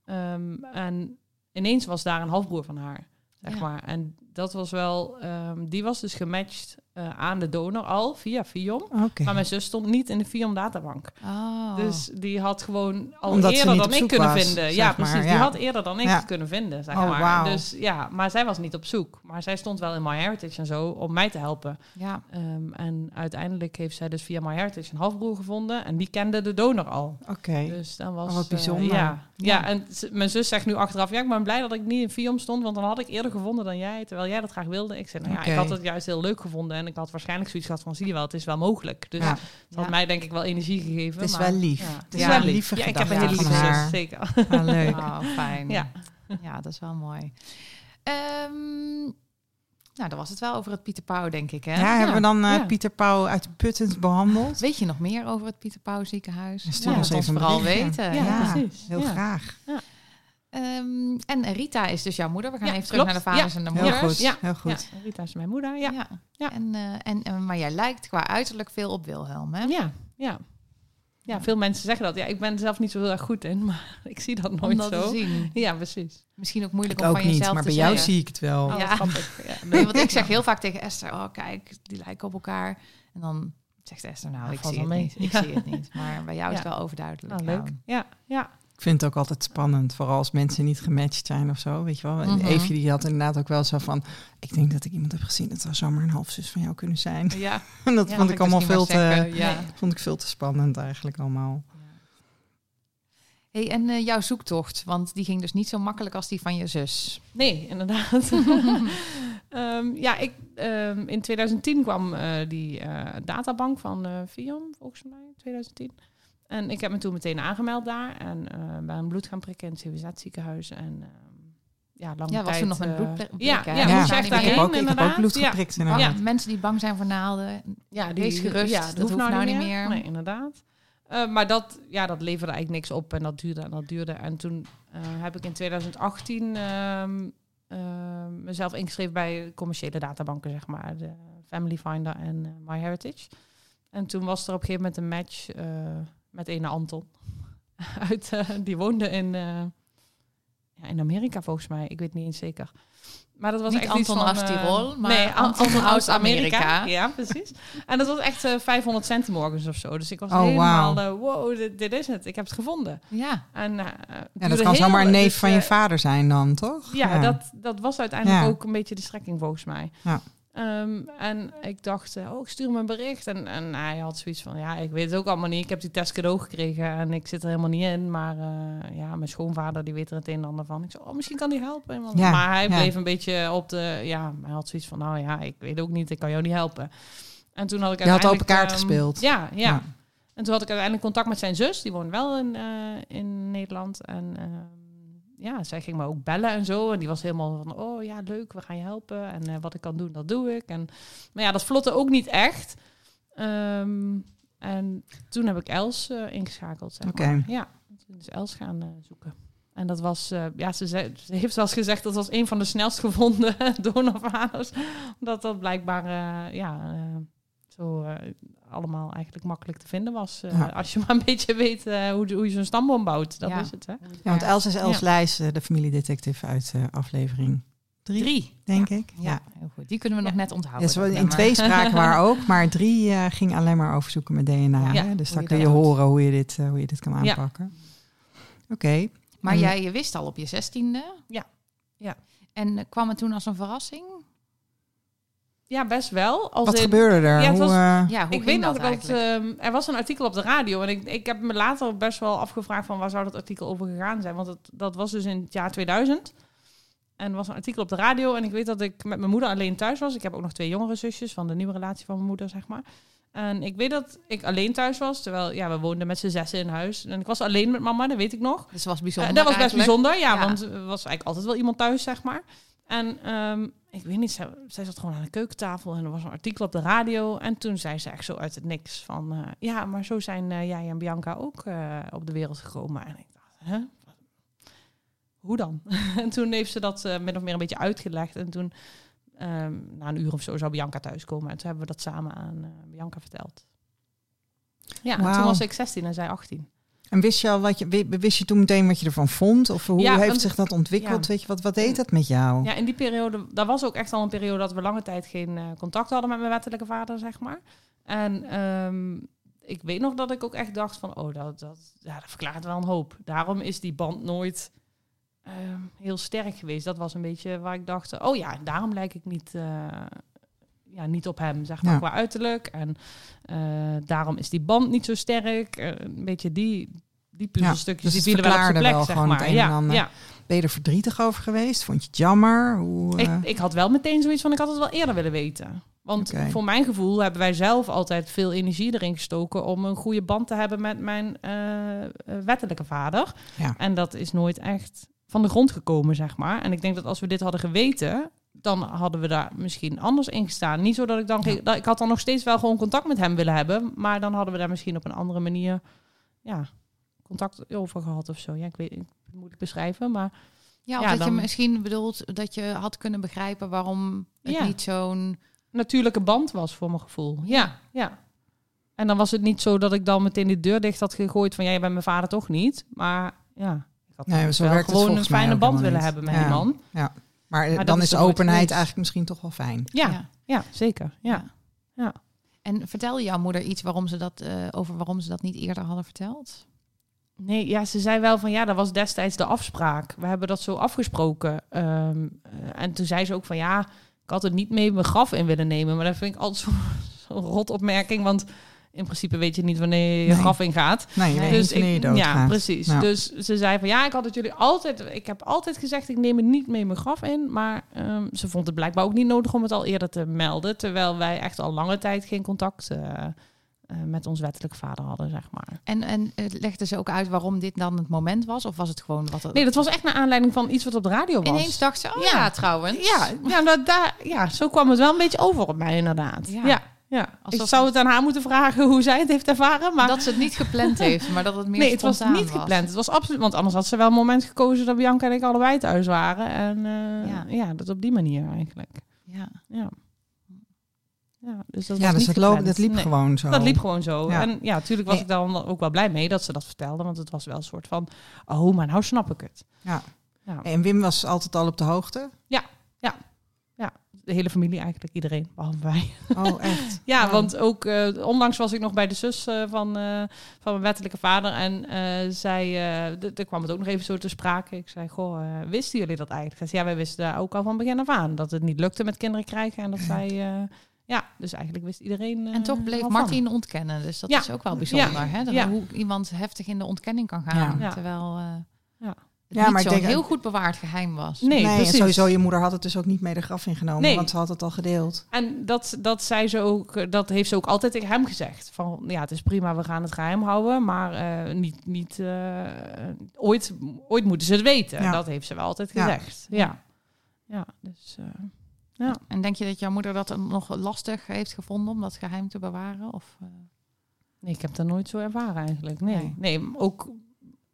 Um, en ineens was daar een halfbroer van haar, zeg ja. maar. En dat was wel, um, die was dus gematcht uh, aan de donor al via Fiom. Okay. Maar mijn zus stond niet in de Fiom databank. Oh. Dus die had gewoon al Omdat eerder dan ik kunnen was, vinden. Ja, precies. Maar, ja. Die had eerder dan ik ja. kunnen vinden, zeg oh, maar. Wow. Dus ja, maar zij was niet op zoek. Maar zij stond wel in MyHeritage en zo om mij te helpen. Ja. Um, en uiteindelijk heeft zij dus via MyHeritage een halfbroer gevonden en die kende de donor al. Oké. Okay. Dus dan was oh, wat bijzonder. Uh, ja. ja, en mijn zus zegt nu achteraf, ja, ik ben blij dat ik niet in Fiom stond, want dan had ik eerder gevonden dan jij, terwijl jij dat graag wilde. Ik zei, nou ja, okay. ik had het juist heel leuk gevonden en ik had waarschijnlijk zoiets gehad van zie je wel, het is wel mogelijk. Dus ja. het had ja. mij denk ik wel energie gegeven. Het is maar, wel lief. Ja, het is ja, wel lief. Ja, ik heb een hele lieve zus, zeker. Ah, leuk. Oh, fijn. Ja. ja, dat is wel mooi. Um, nou, dat was het wel over het Pieter Pauw, denk ik. Hè? Ja, hebben we dan uh, Pieter Pauw uit Puttens behandeld? Weet je nog meer over het Pieter Pauw ziekenhuis? Stuur ons even vooral weten. Ja, precies. Heel graag. Um, en Rita is dus jouw moeder. We gaan ja, even terug klopt. naar de vaders ja. en de moeders. Heel goed. Ja, heel goed. Ja. Rita is mijn moeder. Ja. ja. ja. En, uh, en, en, maar jij lijkt qua uiterlijk veel op Wilhelm, hè? Ja, ja. Ja, veel mensen zeggen dat. Ja, ik ben er zelf niet zo heel erg goed in, maar ik zie dat nooit om dat zo. Te zien. Ja, precies. Misschien ook moeilijk ik om ook van niet, jezelf maar te bij zeggen. jou zie ik het wel. Oh, ja. ja. nee, want ik zeg heel vaak tegen Esther, oh kijk, die lijken op elkaar. En dan zegt Esther, nou, ik zie het mee. niet. Ik zie het niet. Maar bij jou is het wel overduidelijk. Oh, leuk. Ja, ja. Ik vind het ook altijd spannend, vooral als mensen niet gematcht zijn of zo, weet je wel. Mm -hmm. Eefje die had inderdaad ook wel zo van, ik denk dat ik iemand heb gezien, dat zou zomaar een halfzus van jou kunnen zijn. Ja. en dat ja, vond ik allemaal dus veel te, ja. vond ik veel te spannend eigenlijk allemaal. Hey, en uh, jouw zoektocht, want die ging dus niet zo makkelijk als die van je zus. Nee, inderdaad. um, ja, ik, um, in 2010 kwam uh, die uh, databank van Fion, volgens mij, 2010. En ik heb me toen meteen aangemeld daar en bij een bloed gaan prikken in het CWZ ziekenhuis. En uh, ja, lange ja, was er nog een bloedprik? Ja, ja, ja. moest je echt daarheen, ik, heb ook, ik inderdaad. heb ook bloed geprikt ja. inderdaad. Ja, mensen die bang zijn voor naalden, ja, die, wees gerust, ja, dat, dat hoeft nou, nou niet meer. meer. Nee, inderdaad. Uh, maar dat, ja, dat leverde eigenlijk niks op en dat duurde en dat duurde. En toen uh, heb ik in 2018 uh, mezelf ingeschreven bij commerciële databanken, zeg maar. De Family Finder en MyHeritage. En toen was er op een gegeven moment een match met een Anton. Uit, die woonde in, ja, in Amerika volgens mij. Ik weet niet eens zeker. Maar dat was niet echt Anton van, aus Tirol, maar nee, Anton, Anton aus Amerika. Amerika. Ja, precies. en dat was echt uh, 500 cent morgens of zo. Dus ik was oh, helemaal, wow, uh, wow dit, dit, is het. Ik heb het gevonden. Ja. En, uh, ja dat kan zomaar een neef dus, van je vader zijn dan, toch? Ja, ja. Dat, dat was uiteindelijk ja. ook een beetje de strekking volgens mij. Ja. Um, en ik dacht, oh, ik stuur hem een bericht. En, en hij had zoiets van, ja, ik weet het ook allemaal niet. Ik heb die test cadeau gekregen en ik zit er helemaal niet in. Maar uh, ja, mijn schoonvader, die weet er het een en ander van. Ik zei, oh, misschien kan die helpen. Ja, maar hij ja. bleef een beetje op de, ja, hij had zoiets van, nou ja, ik weet ook niet, ik kan jou niet helpen. En toen had ik Je had open kaart um, gespeeld. Ja, ja, ja. En toen had ik uiteindelijk contact met zijn zus. Die woont wel in, in Nederland. En ehm, ja, zij ging me ook bellen en zo. En die was helemaal van, oh ja, leuk, we gaan je helpen. En wat ik kan doen, dat doe ik. En, maar ja, dat vlotte ook niet echt. Ehm, en toen heb ik Els ingeschakeld, zeg maar. Ja, toen is Els gaan zoeken. En dat was, uh, ja, ze, zei, ze, heeft zelfs gezegd dat was een van de snelst gevonden donorvaders. Omdat dat blijkbaar, ja, zo allemaal eigenlijk makkelijk te vinden was. Ja. Als je maar een beetje weet hoe, hoe je zo'n stamboom bouwt. Dat ja. is het, hè? Ja, want Els is Els ja. Lijs, de familiedetective uit aflevering drie, drie. denk ik. Ja. heel goed. Die kunnen we nog net onthouden. Ja, in twee spraken waar ook, maar drie ging alleen maar over zoeken met DNA. Hè? Dus dan kun je horen hoe je dit, hoe je dit kan aanpakken. Oké. Okay. Maar jij je wist al op je zestiende. Ja. ja. En uh, kwam het toen als een verrassing? Ja, best wel. Als Wat gebeurde er? Ja, hoe, was, uh... ja, hoe ik weet nog dat uh, er was een artikel op de radio en ik, ik heb me later best wel afgevraagd van waar zou dat artikel over gegaan zijn, want het, dat was dus in het jaar 2000. En er was een artikel op de radio en ik weet dat ik met mijn moeder alleen thuis was. Ik heb ook nog twee jongere zusjes van de nieuwe relatie van mijn moeder, zeg maar. En ik weet dat ik alleen thuis was, terwijl ja, we woonden met z'n zessen in huis. En ik was alleen met mama, dat weet ik nog. Dus was bijzonder. Uh, dat was best bijzonder, ja, want er was eigenlijk altijd wel iemand thuis, zeg maar. En um, ik weet niet, zij, zij, zat gewoon aan de keukentafel en er was een artikel op de radio. En toen zei ze echt zo uit het niks van, uh, ja, maar zo zijn uh, jij en Bianca ook op de wereld gekomen. En ik dacht, hè? Hoe dan? en toen heeft ze dat min of meer een beetje uitgelegd. En toen Um, na een uur of zo zou Bianca thuiskomen. En toen hebben we dat samen aan Bianca verteld. Ja, wow. toen was ik 16 en zij 18. En wist je al wat je wist je toen meteen wat je ervan vond? Of hoe ja, heeft zich dat ontwikkeld? Ja. Weet je, wat, wat deed dat met jou? Ja, in die periode, dat was ook echt al een periode dat we lange tijd geen uh, contact hadden met mijn wettelijke vader, zeg maar. En um, ik weet nog dat ik ook echt dacht van, oh, dat, dat, ja, dat verklaart wel een hoop. Daarom is die band nooit Ehm, heel sterk geweest. Dat was een beetje waar ik dacht, oh ja, daarom lijk ik niet, uh, ja, niet op hem, zeg maar, qua uiterlijk. En uh, daarom is die band niet zo sterk. Uh, een beetje die, die puzzelstukjes, dus die vielen wel op zijn plek, wel zeg maar. Ja, ja. Ben je er verdrietig over geweest? Vond je het jammer? Hoe, ik, ik had wel meteen zoiets van, ik had het wel eerder willen weten. Want okay. voor mijn gevoel hebben wij zelf altijd veel energie erin gestoken om een goede band te hebben met mijn uh, wettelijke vader. Ja. En dat is nooit echt van de grond gekomen, zeg maar. En ik denk dat als we dit hadden geweten, dan hadden we daar misschien anders in gestaan. Niet zo dat ik dan... Ja. Ik had dan nog steeds wel gewoon contact met hem willen hebben, maar dan hadden we daar misschien op een andere manier... Ja, contact over gehad of zo. Ja, ik weet niet, moet ik beschrijven, maar... Ja, of dat je misschien bedoelt dat je had kunnen begrijpen waarom het niet zo'n... Natuurlijke band was voor mijn gevoel. Ja, ja. En dan was het niet zo dat ik dan meteen die deur dicht had gegooid van... jij bent mijn vader toch niet? Maar ja, had nee, zo werkt gewoon een fijne band willen hebben met ja. die man. Ja. Maar, maar dan is openheid eigenlijk misschien toch wel fijn. Ja, ja. ja zeker. Ja. Ja. En vertelde jouw moeder iets waarom ze dat, uh, over waarom ze dat niet eerder hadden verteld? Nee, ja, ze zei wel van ja, dat was destijds de afspraak. We hebben dat zo afgesproken. Um, uh, en toen zei ze ook van ja, ik had het niet mee mijn graf in willen nemen. Maar dat vind ik altijd zo'n zo rot opmerking. Want in principe weet je niet wanneer je nee. graf ingaat. Nee, je weet dus niet wanneer je Ja, precies. Dus ze zei van ja, ik had het jullie altijd... Ik heb altijd gezegd, ik neem het niet mee mijn graf in. Maar um, ze vond het blijkbaar ook niet nodig om het al eerder te melden. Terwijl wij echt al lange tijd geen contact... Uh, uh, met ons wettelijke vader hadden, zeg maar. En, en uh, legde ze ook uit waarom dit dan het moment was? Of was het gewoon wat... Het... Nee, dat was echt naar aanleiding van iets wat op de radio was. Ineens dacht ze, oh ja, ja trouwens. Ja, ja, dat, daar, ja, zo kwam het wel een beetje over op mij inderdaad. Ja. ja. Ja, Als ik zou het aan haar moeten vragen hoe zij het heeft ervaren. Maar... Dat ze het niet gepland heeft, maar dat het meer Nee, het was niet gepland. Het was absoluut, want anders had ze wel een moment gekozen dat Bianca en ik allebei thuis waren. En uh, ja. ja, dat op die manier eigenlijk. Ja. Ja. Ja, dus dat, ja, dus dat, loop, dat liep nee, gewoon zo. Dat liep gewoon zo. Ja. En ja, natuurlijk was nee. ik dan ook wel blij mee dat ze dat vertelde. Want het was wel een soort van, oh, maar nou snap ik het. Ja. ja. En Wim was altijd al op de hoogte? Ja, ja de hele familie eigenlijk, iedereen, behalve wij. Oh, echt? ja, want ook uh, onlangs was ik nog bij de zus uh, van, uh, van mijn wettelijke vader. En zij, er kwam het ook nog even zo te sprake. Ik zei, goh, wisten jullie dat eigenlijk? Zei, ja, wij wisten daar ook al van begin af aan. Dat het niet lukte met kinderen krijgen. En dat zij, ja, dus eigenlijk wist iedereen En toch bleef Martin ontkennen. Dus dat ja. is ook wel bijzonder, ja. hè? Dat ja. hoe iemand heftig in de ontkenning kan gaan. Terwijl... ja ja, maar ik denk heel goed bewaard geheim was. Nee, sowieso je moeder had het dus ook niet mee de graf ingenomen, nee. want ze had het al gedeeld. En dat, dat zei ze ook, dat heeft ze ook altijd tegen hem gezegd. Van ja, het is prima, we gaan het geheim houden, maar uh, niet, niet uh, ooit, ooit moeten ze het weten. Ja. Dat heeft ze wel altijd gezegd. Ja, ja, dus. Uh, ja. En denk je dat jouw moeder dat nog lastig heeft gevonden om dat geheim te bewaren? Of, Nee, ik heb dat nooit zo ervaren eigenlijk. Nee, nee. nee ook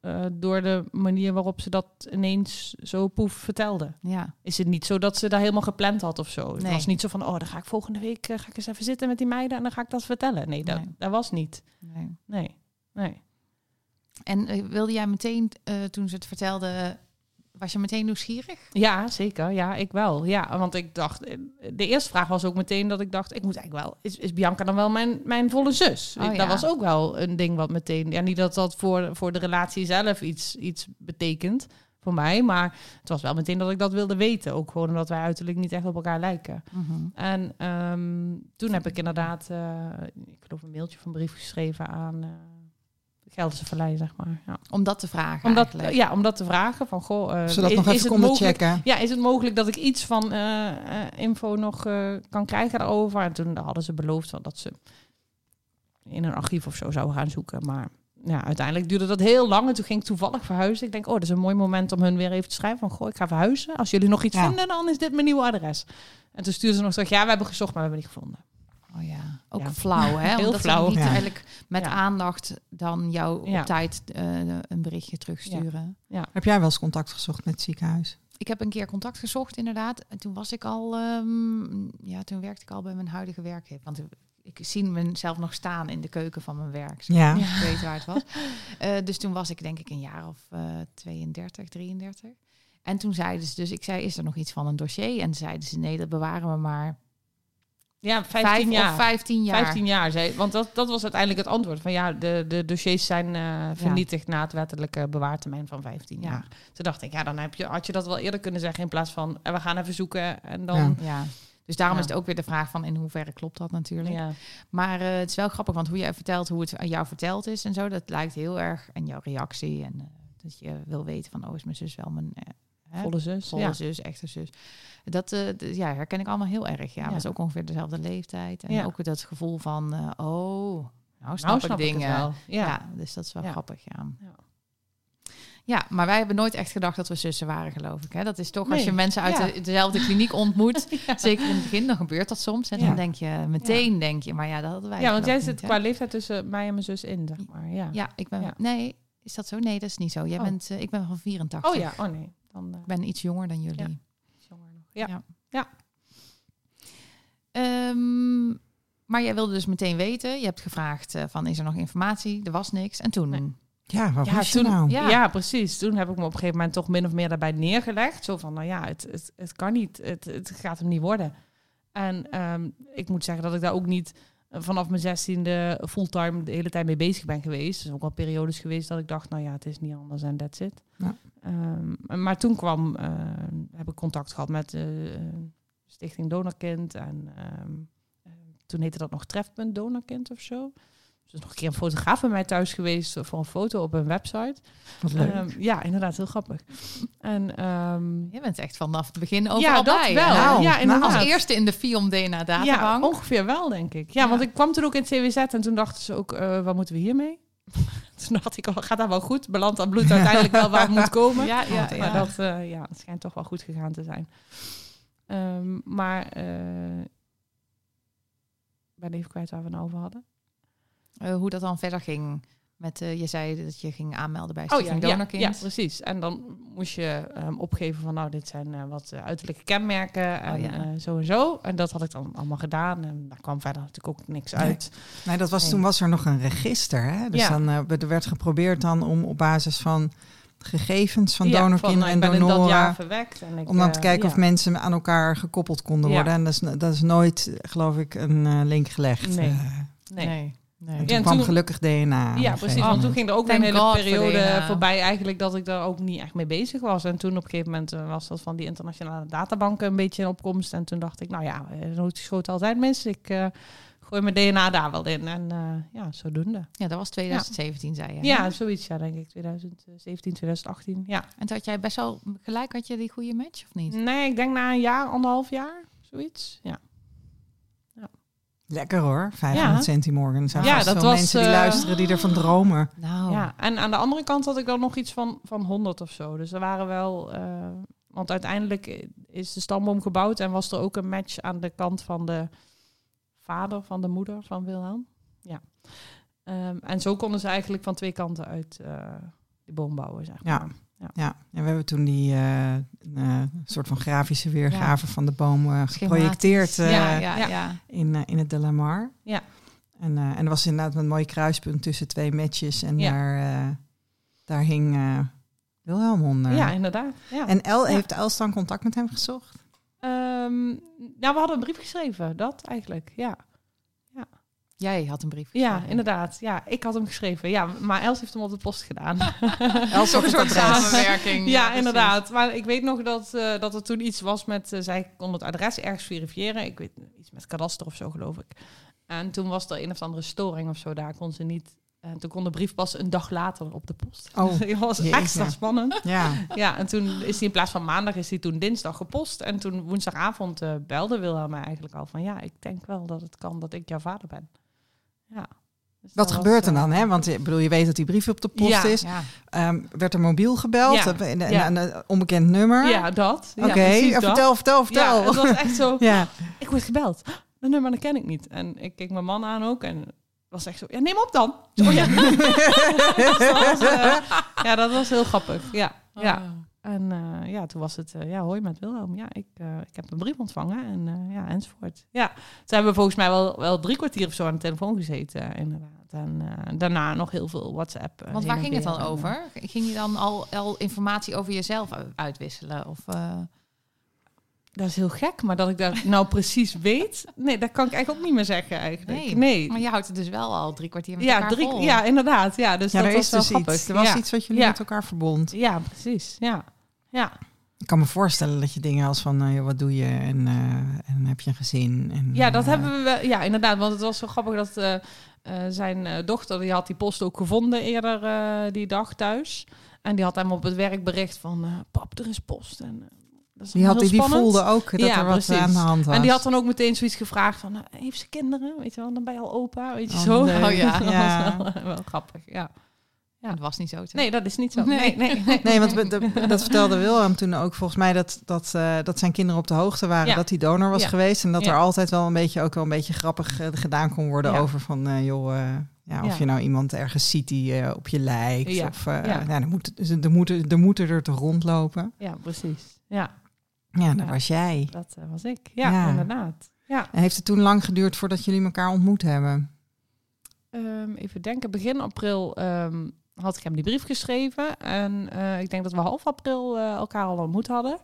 uh, door de manier waarop ze dat ineens zo poef vertelde. Ja. Is het niet zo dat ze daar helemaal gepland had of zo? Het was niet zo van, oh, dan ga ik volgende week uh, ga ik eens even zitten met die meiden en dan ga ik dat vertellen. Nee, dat, dat was niet. Nee. Nee. nee. En uh, wilde jij meteen, toen ze het vertelde, was je meteen nieuwsgierig? Ja, zeker. Ja, ik wel. Ja, want ik dacht, de eerste vraag was ook meteen dat ik dacht, ik moet eigenlijk wel, is, is Bianca dan wel mijn, mijn volle zus? Oh, dat was ook wel een ding wat meteen, ja, niet dat dat voor, voor de relatie zelf iets, iets betekent voor mij, maar het was wel meteen dat ik dat wilde weten. Ook gewoon omdat wij uiterlijk niet echt op elkaar lijken. Mhm. En ehm, toen heb ik inderdaad, uh, ik geloof een mailtje van brief geschreven aan... Uh, Gelderse Vallei, zeg maar. Ja. Om dat te vragen om dat, Ja, om dat te vragen. Van, goh, uh, Zodat is, nog even konden checken. Ja, is het mogelijk dat ik iets van uh, info nog kan krijgen daarover? En toen hadden ze beloofd dat ze in een archief of zo zouden gaan zoeken. Maar ja, uiteindelijk duurde dat heel lang. En toen ging ik toevallig verhuizen. Ik denk, oh, dat is een mooi moment om hun weer even te schrijven. Van, goh, ik ga verhuizen. Als jullie nog iets vinden, dan is dit mijn nieuwe adres. En toen stuurde ze nog terug, ja, we hebben gezocht, maar we hebben niet gevonden. Oh ja, ook flauw, hè? Heel Omdat flauw. Niet eigenlijk met aandacht dan jou op tijd uh, een berichtje terugsturen. Ja. Heb jij wel eens contact gezocht met het ziekenhuis? Ik heb een keer contact gezocht, inderdaad. En toen was ik al, um, ja, toen werkte ik al bij mijn huidige werkgever. Want ik zie mezelf nog staan in de keuken van mijn werk. Ja. Ik weet waar het was. Uh, dus toen was ik denk ik een jaar of uh, 32, 33. En toen zeiden ze dus, ik zei, is er nog iets van een dossier? En zeiden ze, nee, dat bewaren we maar ja, 15 jaar. 15 jaar. 15 jaar, zei, want dat, dat was uiteindelijk het antwoord. Van ja, de, de dossiers zijn uh, vernietigd na het wettelijke bewaartermijn van 15 jaar. Toen dacht ik, ja, dan heb je, had je dat wel eerder kunnen zeggen in plaats van uh, we gaan even zoeken en dan. Ja. Dus daarom is het ook weer de vraag van in hoeverre klopt dat natuurlijk. Ja. Maar uh, het is wel grappig, want hoe je vertelt hoe het aan jou verteld is en zo, dat lijkt heel erg. En jouw reactie en dat je wil weten van, oh, is mijn zus wel mijn Volle zus. Volle ja. zus, echte zus. Dat uh, ja, herken ik allemaal heel erg. Ja, ja. was ook ongeveer dezelfde leeftijd. En ook dat gevoel van, uh, oh, nou snap, nou, ik dingen. Ja. ja. dus dat is wel grappig, ja. Ja, maar wij hebben nooit echt gedacht dat we zussen waren, geloof ik. Hè? Dat is toch als je mensen uit de, dezelfde kliniek ontmoet, zeker in het begin, dan gebeurt dat soms. En dan denk je meteen, denk je, maar ja, dat hadden wij. Ja, want jij zit qua leeftijd tussen mij en mijn zus in, zeg maar. Ja, ja ik ben. Nee, is dat zo? Nee, dat is niet zo. Jij oh. bent, uh, ik ben van 84. Oh ja, oh nee. Dan, ik ben iets jonger dan jullie. Ja. Ja. Um, maar jij wilde dus meteen weten. Je hebt gevraagd uh, van is er nog informatie? Er was niks. En toen. Nee. Ja, wat ja, toen, nou? Ja. ja. precies. Toen heb ik me op een gegeven moment toch min of meer daarbij neergelegd. Zo van, nou ja, het, het, het kan niet. Het, het gaat hem niet worden. En um, ik moet zeggen dat ik daar ook niet vanaf mijn zestiende fulltime de hele tijd mee bezig ben geweest. Er zijn ook al periodes geweest dat ik dacht, nou ja, het is niet anders en that's it. Ja. Um, maar toen kwam, uh, heb ik contact gehad met de uh, Stichting Donorkind. En um, toen heette dat nog Trefpunt Donorkind of zo. Dus nog een keer een fotograaf bij mij thuis geweest voor een foto op een website. Wat leuk. Um, ja, inderdaad, heel grappig. En, um, je bent echt vanaf het begin overal ja, dat bij. Wel. Nou, ja, inderdaad. Als eerste in de FIOM DNA databank. Ja, ongeveer wel, denk ik. Ja, want ik kwam toen ook in het CWZ en toen dachten ze ook, uh, wat moeten we hiermee? toen dacht ik, oh, gaat dat wel goed? Belandt dat bloed uiteindelijk wel waar het moet komen? Ja, ja, ja. Maar dat, uh, ja, het schijnt toch wel goed gegaan te zijn. Um, maar uh, ben even kwijt waar we het over hadden. Uh, hoe dat dan verder ging. Met, uh, je zei dat je ging aanmelden bij Stichting oh, ja, Donorkind. Ja, ja, precies. En dan moest je um, opgeven van, nou, dit zijn uh, wat uiterlijke kenmerken en oh, ja. zo en zo. En dat had ik dan allemaal gedaan. En daar kwam verder natuurlijk ook niks nee. uit. Nee, dat was, nee. toen was er nog een register. Hè? Dus dan er werd geprobeerd dan om op basis van gegevens van ja, donorkinderen en donoren. verwekt. En ik, om dan te kijken uh, of mensen aan elkaar gekoppeld konden worden. En dat is, dat is nooit, geloof ik, een link gelegd. Nee. nee. Nee. En toen ja, kwam toen, gelukkig DNA. Ja, precies. Want toen ging er ook Thank een hele periode voorbij eigenlijk dat ik daar ook niet echt mee bezig was. En toen op een gegeven moment was dat van die internationale databanken een beetje in opkomst. En toen dacht ik, nou ja, nooit schoot altijd mensen. Ik uh, gooi mijn DNA daar wel in. En uh, ja, zodoende. Ja, dat was 2017, zei je. Ja, zoiets, ja, denk ik. 2017, 2018, ja. En had jij best wel gelijk, had je die goede match of niet? Nee, ik denk na een jaar, anderhalf jaar, zoiets, ja. Lekker hoor, 500 ja. centimorgen. Er zijn ja, dat was, mensen die uh, luisteren die ervan dromen. Nou. Ja, en aan de andere kant had ik dan nog iets van, van 100 of zo. Dus er waren wel... Uh, want uiteindelijk is de stamboom gebouwd en was er ook een match aan de kant van de vader van de moeder van Wilhelm. Ja. Um, en zo konden ze eigenlijk van twee kanten uit uh, die boom bouwen, zeg maar. Ja. Ja. ja, en we hebben toen die uh, uh, soort van grafische weergave ja. van de boom uh, geprojecteerd ja, ja, in, in het De La Mar. Ja. En, en er was inderdaad een mooi kruispunt tussen twee matches. En daar, daar hing Wilhelm onder. Ja, inderdaad. Ja. En El, heeft Els dan contact met hem gezocht? Um, nou, we hadden een brief geschreven, dat eigenlijk, ja. Jij had een brief Ja, inderdaad. Ja, ik had hem geschreven. Ja, maar Els heeft hem op de post gedaan. Els een soort samenwerking. ja, inderdaad. Maar ik weet nog dat, uh, dat er toen iets was met... Uh, zij kon het adres ergens verifiëren. Ik weet iets met kadaster of zo, geloof ik. En toen was er een of andere storing of zo. Daar kon ze niet... En toen kon de brief pas een dag later op de post. Oh, dat was jeetje. extra spannend. Ja. ja, en toen is hij in plaats van maandag, is hij toen dinsdag gepost. En toen woensdagavond uh, belde Wilhelm mij eigenlijk al van... Ja, ik denk wel dat het kan dat ik jouw vader ben. Ja. Dus Wat gebeurt er dan? Hè? Want ik bedoel, je weet dat die brief op de post ja, is. Ja. Um, werd er mobiel gebeld? Ja. Een, een, een, onbekend nummer? Ja, dat. Oké, okay. vertel, vertel, vertel. Ja, het was echt zo. ja. Ik word gebeld. Dat nummer dat ken ik niet. En ik keek mijn man aan ook en was echt zo. Ja, neem op dan. Oh, ja. dat was, uh, ja, dat was heel grappig. Ja, oh. ja. En uh, ja, toen was het, uh, ja, hoi met Wilhelm. Ja, ik, uh, ik heb een brief ontvangen en ja, enzovoort. Ja, toen hebben we volgens mij wel, wel drie kwartier of zo aan de telefoon gezeten, inderdaad. En daarna nog heel veel WhatsApp. Want waar ging het dan over? Ging je dan al, al informatie over jezelf uitwisselen? Of, Dat is heel gek, maar dat ik dat nou precies weet, nee, dat kan ik eigenlijk ook niet meer zeggen eigenlijk. Nee, nee. maar je houdt het dus wel al drie kwartier met ja, elkaar drie, vol. Ja, inderdaad. Ja, dus ja, dat er was is wel dus grappig. iets. Er was ja. iets wat jullie ja. met elkaar verbond. Ja, precies. Ja, ja. Ik kan me voorstellen dat je dingen als van, uh, wat doe je en, uh, en heb je een gezin? En, ja, dat uh, hebben we wel. Ja, inderdaad. Want het was zo grappig dat uh, zijn dochter, die had die post ook gevonden eerder die dag thuis. En die had hem op het werk bericht van, pap, er is post. En, dat is die, had, die spannend. voelde ook dat ja, er wat precies. aan de hand was. En die had dan ook meteen zoiets gevraagd van, heeft ze kinderen? Weet je wel, dan ben je al opa, weet je Oh, zo. nee. Oh ja. dat Ja. was wel, wel grappig, ja. Ja, dat was niet zo. Nee, dat is niet zo. Nee. Nee, nee, nee. Nee, want de- dat vertelde Wilhelm toen ook volgens mij dat, dat, eh, dat zijn kinderen op de hoogte waren Ja. dat hij donor was Ja. geweest. En dat Ja. er altijd wel een beetje ook wel een beetje grappig eh, gedaan kon worden Ja. over van eh, joh, eh, ja, of Ja. je nou iemand ergens ziet die eh, op je lijkt. Ja. Of eh, Ja. ja. er, moet, er, moeten, er moeten er te rondlopen. Ja, precies. Ja, Ja, dat was jij. dat eh, was ik. Ja, Ja. inderdaad. Ja. En heeft het toen lang geduurd voordat jullie elkaar ontmoet hebben? Ehm, even denken, begin april ehm, had ik hem die brief geschreven. En eh, ik denk dat we half april eh, elkaar al ontmoet hadden.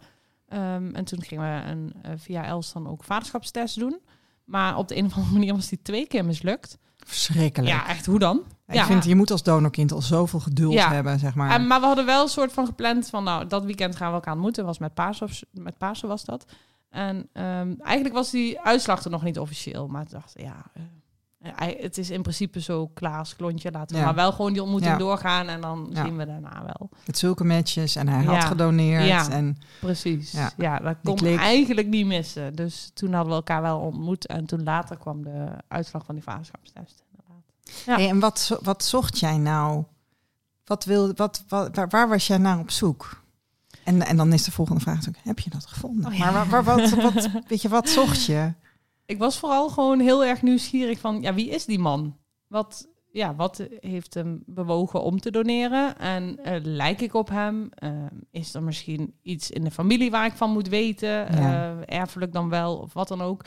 Ehm, en toen gingen we een, via Els dan ook vaderschapstest doen. Maar op de een of andere manier was die twee keer mislukt. Verschrikkelijk. Ja, echt, hoe dan? Ik ja. vind, je moet als donorkind al zoveel geduld Ja. hebben, zeg maar. En, maar we hadden wel een soort van gepland van, nou, dat weekend gaan we elkaar ontmoeten. Was met Pasen, of, met Pasen was dat. En ehm, eigenlijk was die uitslag er nog niet officieel. Maar ik dacht, ja, eh, het is in principe zo klaar als klontje. Laten we Ja. maar wel gewoon die ontmoeting Ja. doorgaan. En dan Ja. zien we daarna wel. Met zulke matches en hij had gedoneerd. Ja. En Precies. Ja. Ja, dat Die kon klik. eigenlijk niet missen. Dus toen hadden we elkaar wel ontmoet. En toen later kwam de uitslag van die vaderschapstest. Ja. Hey, en wat, wat zocht jij nou? Wat wil, wat, wat, waar, waar was jij naar op zoek? En, en dan is de volgende vraag natuurlijk, heb je dat gevonden? Oh ja. Maar waar, waar, wat, wat, weet je, wat zocht je? Ik was vooral gewoon heel erg nieuwsgierig van, ja, wie is die man? Wat, ja, wat heeft hem bewogen om te doneren? En eh, lijk ik op hem? Eh, is er misschien iets in de familie waar ik van moet weten? Ja. Eh, erfelijk dan wel, of wat dan ook.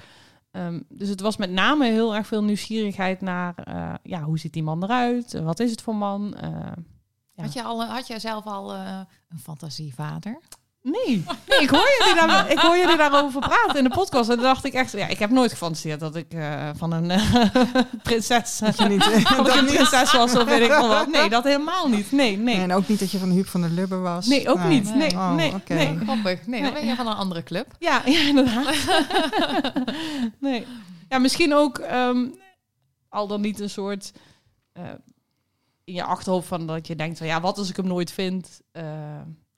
Ehm, dus het was met name heel erg veel nieuwsgierigheid naar, eh, ja, hoe ziet die man eruit? Wat is het voor man? Eh, Ja. Had, je al, had jij zelf al een fantasievader? Nee, nee ik, hoor jullie daar, ik hoor jullie daarover praten in de podcast. En toen dacht ik echt, ja, ik heb nooit gefantaseerd dat ik eh, van een eh, prinses, Dat je niet, dat ik een niet. prinses was of weet ik wel wat. Nee, dat helemaal niet. Nee, nee. En ook niet dat je van de Huub van der Lubbe was. Nee, ook niet. Nee, Oh, nee, oké. nee. Grappig. Nee, dan ben je van een andere club. Ja, ja inderdaad. nee. Ja, misschien ook... ehm, al dan niet een soort uh, in je achterhoofd van dat je denkt van ja, wat als ik hem nooit vind?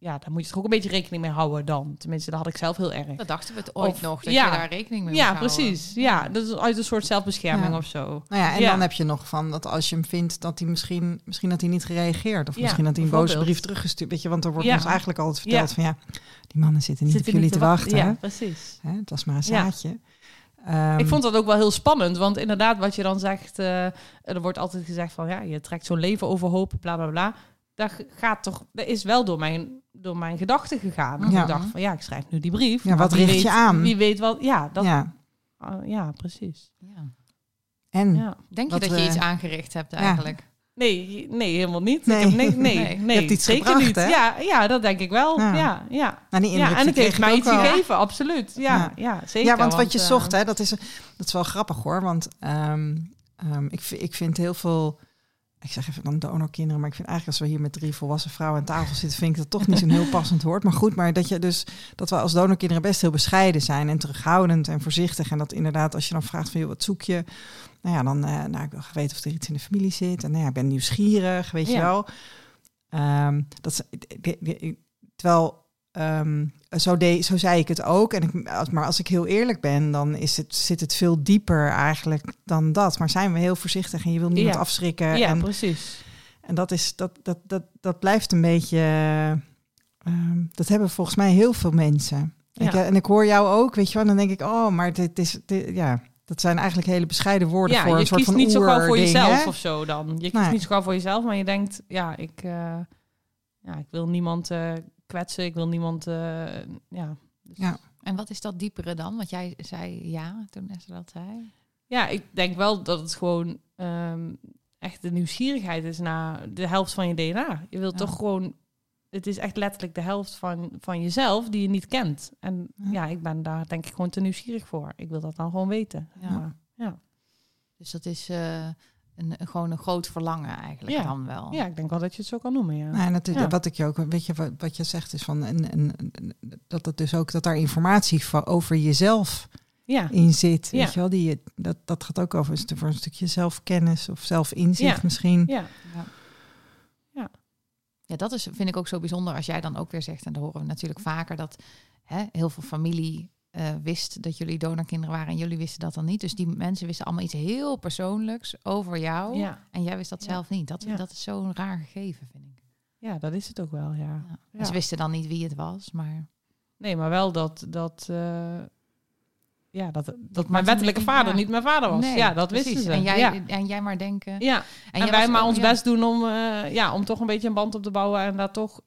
Ja, daar moet je toch ook een beetje rekening mee houden dan. Tenminste, dat had ik zelf heel erg. Dat dachten we het ooit nog, dat ja, je daar rekening mee Ja, precies. Ja, dat is uit een soort zelfbescherming of zo. Nou ja, en dan heb je nog van dat als je hem vindt, dat hij misschien, misschien dat hij niet gereageerd. Of misschien dat hij een boze brief teruggestuurd. Weet je, want er wordt ons eigenlijk altijd verteld van ja, die mannen zitten niet op jullie te wachten. Ja, precies. Hè, het was maar een zaadje. Um, ik vond dat ook wel heel spannend, want inderdaad, wat je dan zegt, uh, er wordt altijd gezegd van ja, je trekt zo'n leven overhoop, bla bla bla. Dat gaat toch, dat is wel door mijn, door mijn gedachten gegaan. Ja. Ik dacht van ja, ik schrijf nu die brief. Ja, wat richt weet, je aan? Wie weet wat, ja, dat, ja. Uh, ja precies. Ja. En ja. denk je dat je iets aangericht hebt eigenlijk? Nee, nee, helemaal niet. Nee, nee, nee, nee, je iets zeker niet. Hè? Ja, ja, dat denk ik wel. Ja, ja. ja. Nou, ja en het heeft mij iets gegeven, absoluut. Ja, ja. zeker. Ja, want, wat je uh, zocht, hè, dat is, dat is wel grappig hoor. Want um, um, ik, ik vind heel veel ik zeg even dan donorkinderen, maar ik vind eigenlijk als we hier met drie volwassen vrouwen aan tafel zitten, vind ik dat toch niet zo'n heel passend woord. Maar goed, maar dat je dus dat we als donorkinderen best heel bescheiden zijn en terughoudend en voorzichtig. En dat inderdaad, als je dan vraagt van joh, wat zoek je? Nou ja, dan uh, nou, ik wil weten of er iets in de familie zit. En nou ja, ik ben nieuwsgierig, weet je wel. Um, dat, terwijl um, zo, de, zo zei ik het ook. En ik, maar als ik heel eerlijk ben, dan is het, zit het veel dieper eigenlijk dan dat. Maar zijn we heel voorzichtig en je wil niemand afschrikken. Ja, en, precies. En dat, is, dat, dat, dat, dat blijft een beetje. Um, dat hebben volgens mij heel veel mensen. Ja. Ik, en ik hoor jou ook, weet je wel, dan denk ik, oh, maar dit is, dit, ja, dat zijn eigenlijk hele bescheiden woorden ja, voor een soort van niet zo gauw voor jezelf hè? of zo dan. Je kiest niet zo gauw voor jezelf, maar je denkt, ja, ik, uh, ja, ik wil niemand uh, kwetsen, ik wil niemand, uh, ja. Dus. ja. En wat is dat diepere dan? Want jij zei ja toen Esther dat zei. Ja, ik denk wel dat het gewoon um, echt de nieuwsgierigheid is naar de helft van je DNA. Je wilt ja. toch gewoon, het is echt letterlijk de helft van, van jezelf die je niet kent. En ja. ja ik ben daar denk ik gewoon te nieuwsgierig voor. Ik wil dat dan gewoon weten. Ja. Maar, ja. Dus dat is uh, een, een, gewoon een groot verlangen eigenlijk ja. dan wel. Ja, ik denk wel dat je het zo kan noemen. Ja. Nou, natuurlijk, Wat ik je ook, weet je, wat, wat je zegt is van en, en, dat het dus ook dat daar informatie van over jezelf ja. in zit. Weet je wel, die, dat, dat gaat ook over voor een stukje zelfkennis of zelfinzicht misschien. Ja. Ja. ja, dat is, vind ik ook zo bijzonder als jij dan ook weer zegt, en dat horen we natuurlijk vaker, dat hè, heel veel familie uh, wist dat jullie donorkinderen waren en jullie wisten dat dan niet. Dus die mensen wisten allemaal iets heel persoonlijks over jou. Ja. En jij wist dat zelf niet. Dat, ja. dat is zo'n raar gegeven, vind ik. Ja, dat is het ook wel, ja. Ze wisten dan niet wie het was, maar... Nee, maar wel dat... dat uh, ja, dat, dat mijn wettelijke vader niet mijn vader was. Nee, ja, dat precies. wisten ze. En jij, en jij maar denken... Ja, en, en wij maar ons best doen om, uh, ja, om toch een beetje een band op te bouwen en daar toch...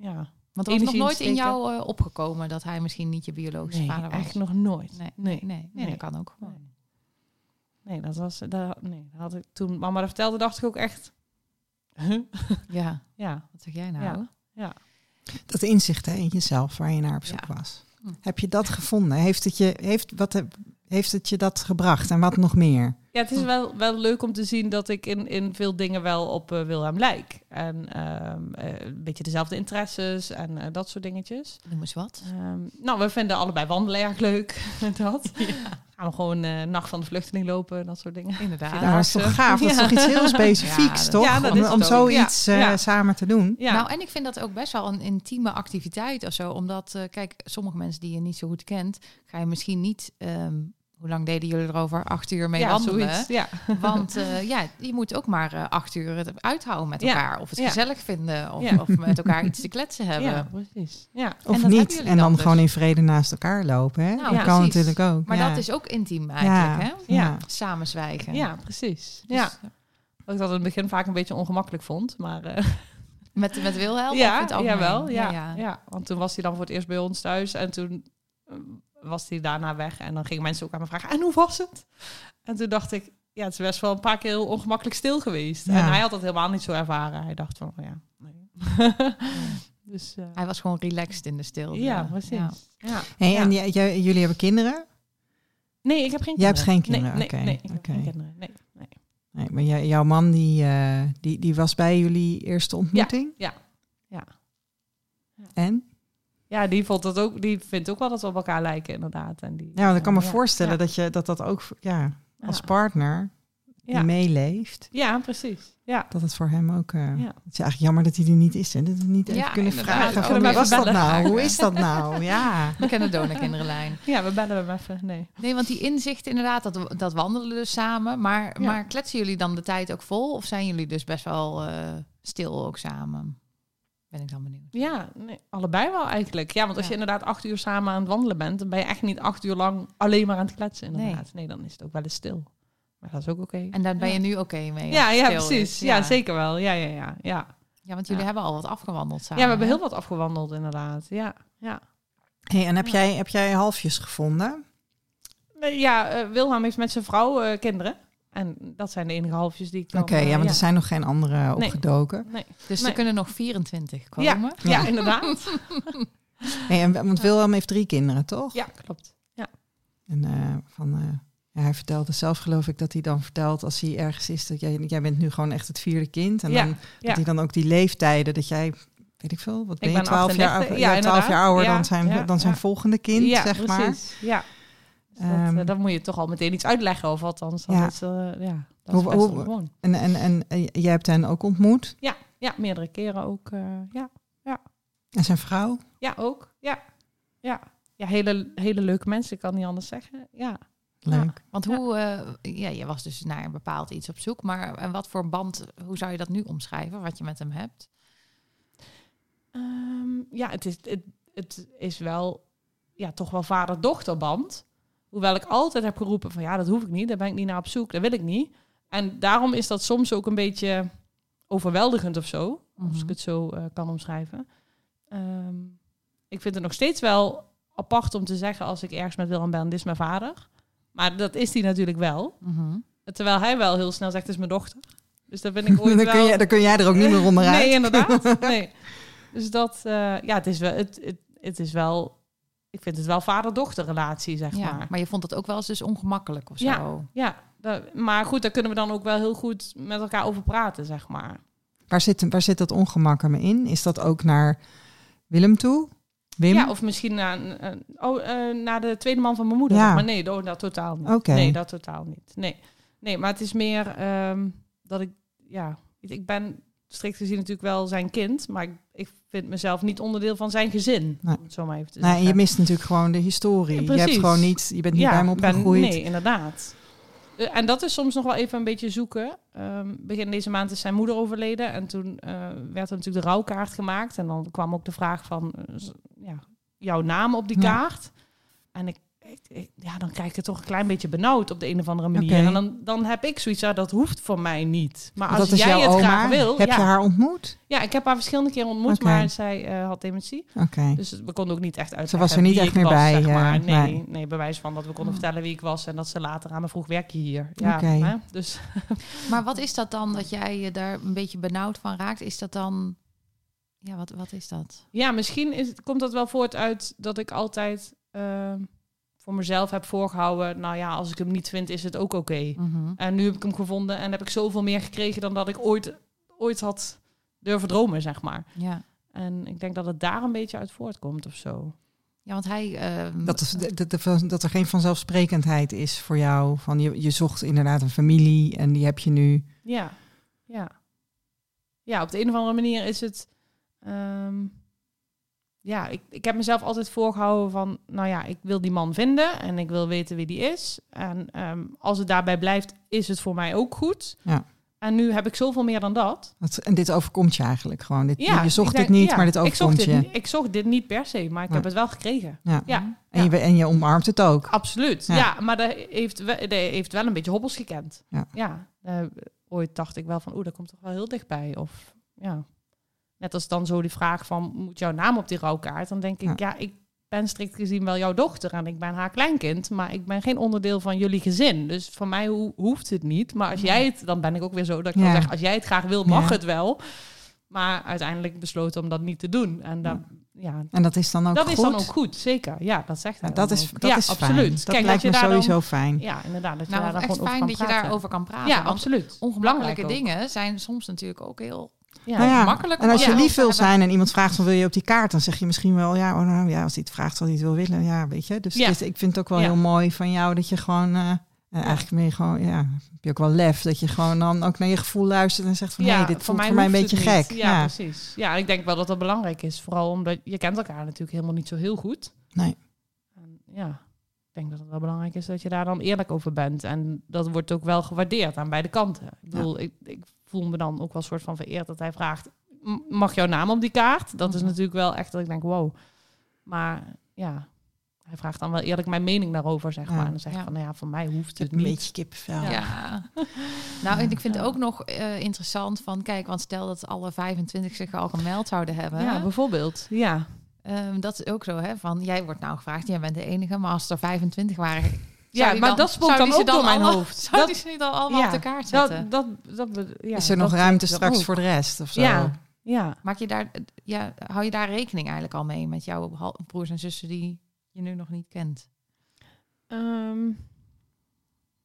ja, want er was nog nooit in jou uh, opgekomen dat hij misschien niet je biologische nee, vader was? echt nog nooit. Nee, nee, nee, nee, nee dat kan ook gewoon. Nee, nee dat was... Dat, nee, dat had ik, toen mama dat vertelde, dacht ik ook echt... Huh? Ja. ja. Wat zeg jij nou? Ja. ja. Dat inzicht hè, in jezelf waar je naar op zoek ja. was. Hm. Heb je dat gevonden? Heeft het je, heeft, wat, heeft het je dat gebracht en wat nog meer? Ja, het is wel, wel leuk om te zien dat ik in, in veel dingen wel op uh, Wilhelm lijk. En um, uh, een beetje dezelfde interesses en uh, dat soort dingetjes. Noem eens wat. Um, nou, we vinden allebei wandelen erg leuk. dat. Ja. Gaan we gewoon Nacht van de Vluchteling lopen, dat soort dingen. Inderdaad. Ja, dat is toch gaaf? Dat is toch iets heel specifieks, ja, toch? Ja, dat om, is om zoiets ja. samen te doen. Nou, en ik vind dat ook best wel een intieme activiteit of zo. Omdat, kijk, sommige mensen die je niet zo goed kent, ga je misschien niet... Um, hoe lang deden jullie erover? Acht uur mee ja, wandelen. Zoiets, ja. Want uh, ja, je moet ook maar uh, acht uur het uithouden met elkaar. Ja. Of het ja. gezellig vinden. Of, of, met elkaar iets te kletsen hebben. Ja, precies. Ja. Of en niet. En dan, dus. gewoon in vrede naast elkaar lopen. Hè? Nou, dat kan natuurlijk ook. Maar dat is ook intiem eigenlijk. Hè? Ja. Samen zwijgen. Ja, precies. Dus, ja. Wat ik dat in het begin vaak een beetje ongemakkelijk vond. Maar... Uh, met, met Wilhelm? Ja, jawel. Ja, ja. Ja. Want toen was hij dan voor het eerst bij ons thuis. En toen was hij daarna weg. En dan gingen mensen ook aan me vragen, en hoe was het? En toen dacht ik, ja, het is best wel een paar keer heel ongemakkelijk stil geweest. Ja. En hij had dat helemaal niet zo ervaren. Hij dacht van, ja, nee. ja. dus, uh, hij was gewoon relaxed in de stilte. Ja, precies. Ja. Ja. Hey, en j- j- jullie hebben kinderen? Nee, ik heb geen kinderen. Jij hebt geen kinderen? Nee, Oké. nee, nee, ik okay. heb geen kinderen. Nee, nee. nee maar jij, jouw man, die, uh, die, die was bij jullie eerste ontmoeting? Ja, ja. ja. En? Ja, die vond dat ook. Die vindt ook wel dat we op elkaar lijken, inderdaad. En die, ja, want ik kan me voorstellen ja. dat je dat dat ook ja, als ja. partner die meeleeft. Ja, precies. Ja. Dat het voor hem ook... Uh, Het is eigenlijk jammer dat hij er niet is. En dat we niet even kunnen vragen. Van, hoe was dat nou? Hoe is dat nou? Ja. We kennen Dona Kinderenlijn. Ja, we bellen hem even. Nee. Nee, want die inzicht inderdaad, dat, dat wandelen dus samen. Maar, maar kletsen jullie dan de tijd ook vol? Of zijn jullie dus best wel uh, stil ook samen? Ben ik dan benieuwd. Ja, nee, allebei wel eigenlijk. Ja, want als je inderdaad acht uur samen aan het wandelen bent, dan ben je echt niet acht uur lang alleen maar aan het kletsen. Inderdaad. Nee, nee dan is het ook wel eens stil. Maar dat is ook oké. En daar ben je nu oké mee? Ja, ja precies. Ja. zeker wel. Ja, ja, ja. Ja, ja want jullie hebben al wat afgewandeld samen. Ja, we hebben heel wat afgewandeld inderdaad. Ja, ja. Hey, en heb, jij, heb jij halfjes gevonden? Ja, uh, Wilhelm heeft met zijn vrouw uh, kinderen. En dat zijn de enige halfjes die ik Oké, ja, want er zijn nog geen andere opgedoken. Nee. Dus er kunnen nog 24 komen. Ja, ja. inderdaad. en, want Wilhelm heeft drie kinderen, toch? Ja, klopt. Ja. En uh, van, uh, ja, hij vertelde zelf, geloof ik, dat hij dan vertelt als hij ergens is dat jij, jij bent nu gewoon echt het vierde kind. En dan dat hij dan ook die leeftijden dat jij weet ik veel, wat ben je, 12 jaar, ja, 12 jaar ouder dan zijn, dan zijn volgende kind, zeg precies. maar. Ja, um, dat, dan moet je toch al meteen iets uitleggen, of althans. Dan ja. Is, uh, ja, dat is hoe, gewoon. En, en, en jij hebt hen ook ontmoet? Ja, ja meerdere keren ook. Uh, ja, ja. En zijn vrouw? Ja, ook. Ja, ja. ja hele, hele leuke mensen, ik kan niet anders zeggen. Ja. Leuk. want hoe, uh, ja, je was dus naar een bepaald iets op zoek, maar en wat voor band, hoe zou je dat nu omschrijven, wat je met hem hebt? Um, ja, het is, het, het is wel, ja, toch wel vader-dochterband. Hoewel ik altijd heb geroepen van ja, dat hoef ik niet, daar ben ik niet naar op zoek, dat wil ik niet. En daarom is dat soms ook een beetje overweldigend of zo, als ik mhm. het zo uh, kan omschrijven. Um, ik vind het nog steeds wel apart om te zeggen als ik ergens met Willem ben, dit is mijn vader. Maar dat is hij natuurlijk wel. Mhm. Terwijl hij wel heel snel zegt, het is mijn dochter. Dus daar ben ik ooit dan, wel... kun je, dan kun jij er ook niet meer onderuit. nee, inderdaad. nee. Dus dat, uh, ja, het is wel, het, het, het is wel ik vind het wel vader-dochter relatie, zeg ja, maar. Maar je vond het ook wel eens dus ongemakkelijk of zo. Ja, ja dat, maar goed, daar kunnen we dan ook wel heel goed met elkaar over praten, zeg maar. Waar zit, waar zit dat ongemak er me in? Is dat ook naar Willem toe? Wim? Ja, of misschien naar, uh, oh, uh, naar de tweede man van mijn moeder. Ja. Maar nee, oh, dat totaal niet. Okay. Nee, dat totaal niet. Nee, nee maar het is meer um, dat ik, ja, ik ben strikt gezien natuurlijk wel zijn kind, maar ik, ik vind mezelf niet onderdeel van zijn gezin. Nee. Zo maar even te nee, je mist natuurlijk gewoon de historie. je hebt gewoon niet, je bent niet bij hem opgegroeid. nee, inderdaad. Eh, en dat is soms nog wel even een beetje zoeken. Um, begin deze maand is zijn moeder overleden. En toen uh, werd er natuurlijk de rouwkaart gemaakt. En dan kwam ook de vraag van uh, ja, jouw naam op die kaart. En ik ja, dan krijg ik het toch een klein beetje benauwd op de een of andere manier. En dan, dan heb ik zoiets, ja, dat hoeft voor mij niet. Maar als jij het graag wil... Heb je haar ontmoet? Ja, ik heb haar verschillende keren ontmoet, maar zij uh, had dementie. Oké. Dus we konden ook niet echt uit. Ze was er niet echt meer bij. Zeg maar. nee, nee, nee. bewijs van dat we konden vertellen wie ik was en dat ze later aan me vroeg, werk je hier? Ja, hè? dus... maar wat is dat dan, dat jij je daar een beetje benauwd van raakt? Is dat dan... Ja, wat, wat is dat? Ja, misschien is, komt dat wel voort uit dat ik altijd... Uh, voor mezelf heb voorgehouden, nou ja, als ik hem niet vind, is het ook oké. Mhm. En nu heb ik hem gevonden en heb ik zoveel meer gekregen dan dat ik ooit, ooit had durven dromen, zeg maar. Ja. En ik denk dat het daar een beetje uit voortkomt of zo. Ja, want hij. Uh, dat, dat, dat, er geen vanzelfsprekendheid is voor jou. Van je, je zocht inderdaad een familie en die heb je nu. Ja, ja. Ja, op de een of andere manier is het. Um, ja, ik, ik heb mezelf altijd voorgehouden van, nou ja, ik wil die man vinden en ik wil weten wie die is. En um, als het daarbij blijft, is het voor mij ook goed. Ja. En nu heb ik zoveel meer dan dat. en dit overkomt je eigenlijk gewoon. Dit, ja, je zocht dit niet, maar dit overkomt ik je. Dit, ik zocht dit niet per se, maar ik heb het wel gekregen. Ja. ja. En, je, en je omarmt het ook. Absoluut. Ja, maar dat heeft, dat heeft wel een beetje hobbels gekend. Ja. ja uh, ooit dacht ik wel van, oeh, dat komt toch wel heel dichtbij. Of ja, Net als dan zo die vraag van, moet jouw naam op die rouwkaart? Dan denk ik, ja. ik ben strikt gezien wel jouw dochter en ik ben haar kleinkind, maar ik ben geen onderdeel van jullie gezin. Dus voor mij hoeft het niet. Maar als jij het, dan ben ik ook weer zo dat ik ja. zeg, als jij het graag wil, mag het wel. Maar uiteindelijk besloten om dat niet te doen. En, dan, ja. en dat is dan ook dat goed? Dat is dan ook goed, zeker. Ja, dat zegt hij Dat is, ook. dat is absoluut. Dat Kijk, lijkt dat je me sowieso dan, fijn. Ja, inderdaad. Dat je nou, daar echt fijn dat je daarover kan praten. Ja, absoluut. Ongemakkelijke dingen zijn soms natuurlijk ook heel ja, nou makkelijk. En als je lief wil zijn en iemand vraagt van wil je op die kaart, dan zeg je misschien wel ja, oh, nou, ja als hij het vraagt, zal hij het wil willen. Ja, weet je. Dus, ik vind het ook wel heel mooi van jou dat je gewoon uh, En eigenlijk je gewoon, ja, heb je ook wel lef dat je gewoon dan ook naar je gevoel luistert en zegt van ja, dit voelt voor mij een beetje gek. Ja, ja, precies. Ja, ik denk wel dat dat belangrijk is. Vooral omdat je kent elkaar natuurlijk helemaal niet zo heel goed. Nee. En ja, ik denk dat het wel belangrijk is dat je daar dan eerlijk over bent. En dat wordt ook wel gewaardeerd aan beide kanten. Ik bedoel, ik, ik voel me dan ook wel een soort van vereerd dat hij vraagt, mag jouw naam op die kaart? Dat is mhm. natuurlijk wel echt dat ik denk, wow. Maar ja, hij vraagt dan wel eerlijk mijn mening daarover, zeg maar. En dan zeg ik van, nou ja, voor mij hoeft het, niet. Een beetje kipvel. Ja. nou, en ik vind het ook nog uh, interessant van, kijk, want stel dat alle 25 zich al gemeld zouden hebben. Ja, bijvoorbeeld. Ja. Um, dat is ook zo, hè? Van, jij wordt nou gevraagd, jij bent de enige, maar als er 25 waren... Ja, maar dat spoelt dan ook door mijn hoofd. Zou dat, die zich dan allemaal ja, op de kaart zetten? Dat, dat, dat, ja, is er nog ruimte straks voor de rest of zo? Ja, ja. Maak je daar, ja, hou je daar rekening eigenlijk al mee met jouw broers en zussen die je nu nog niet kent? Um,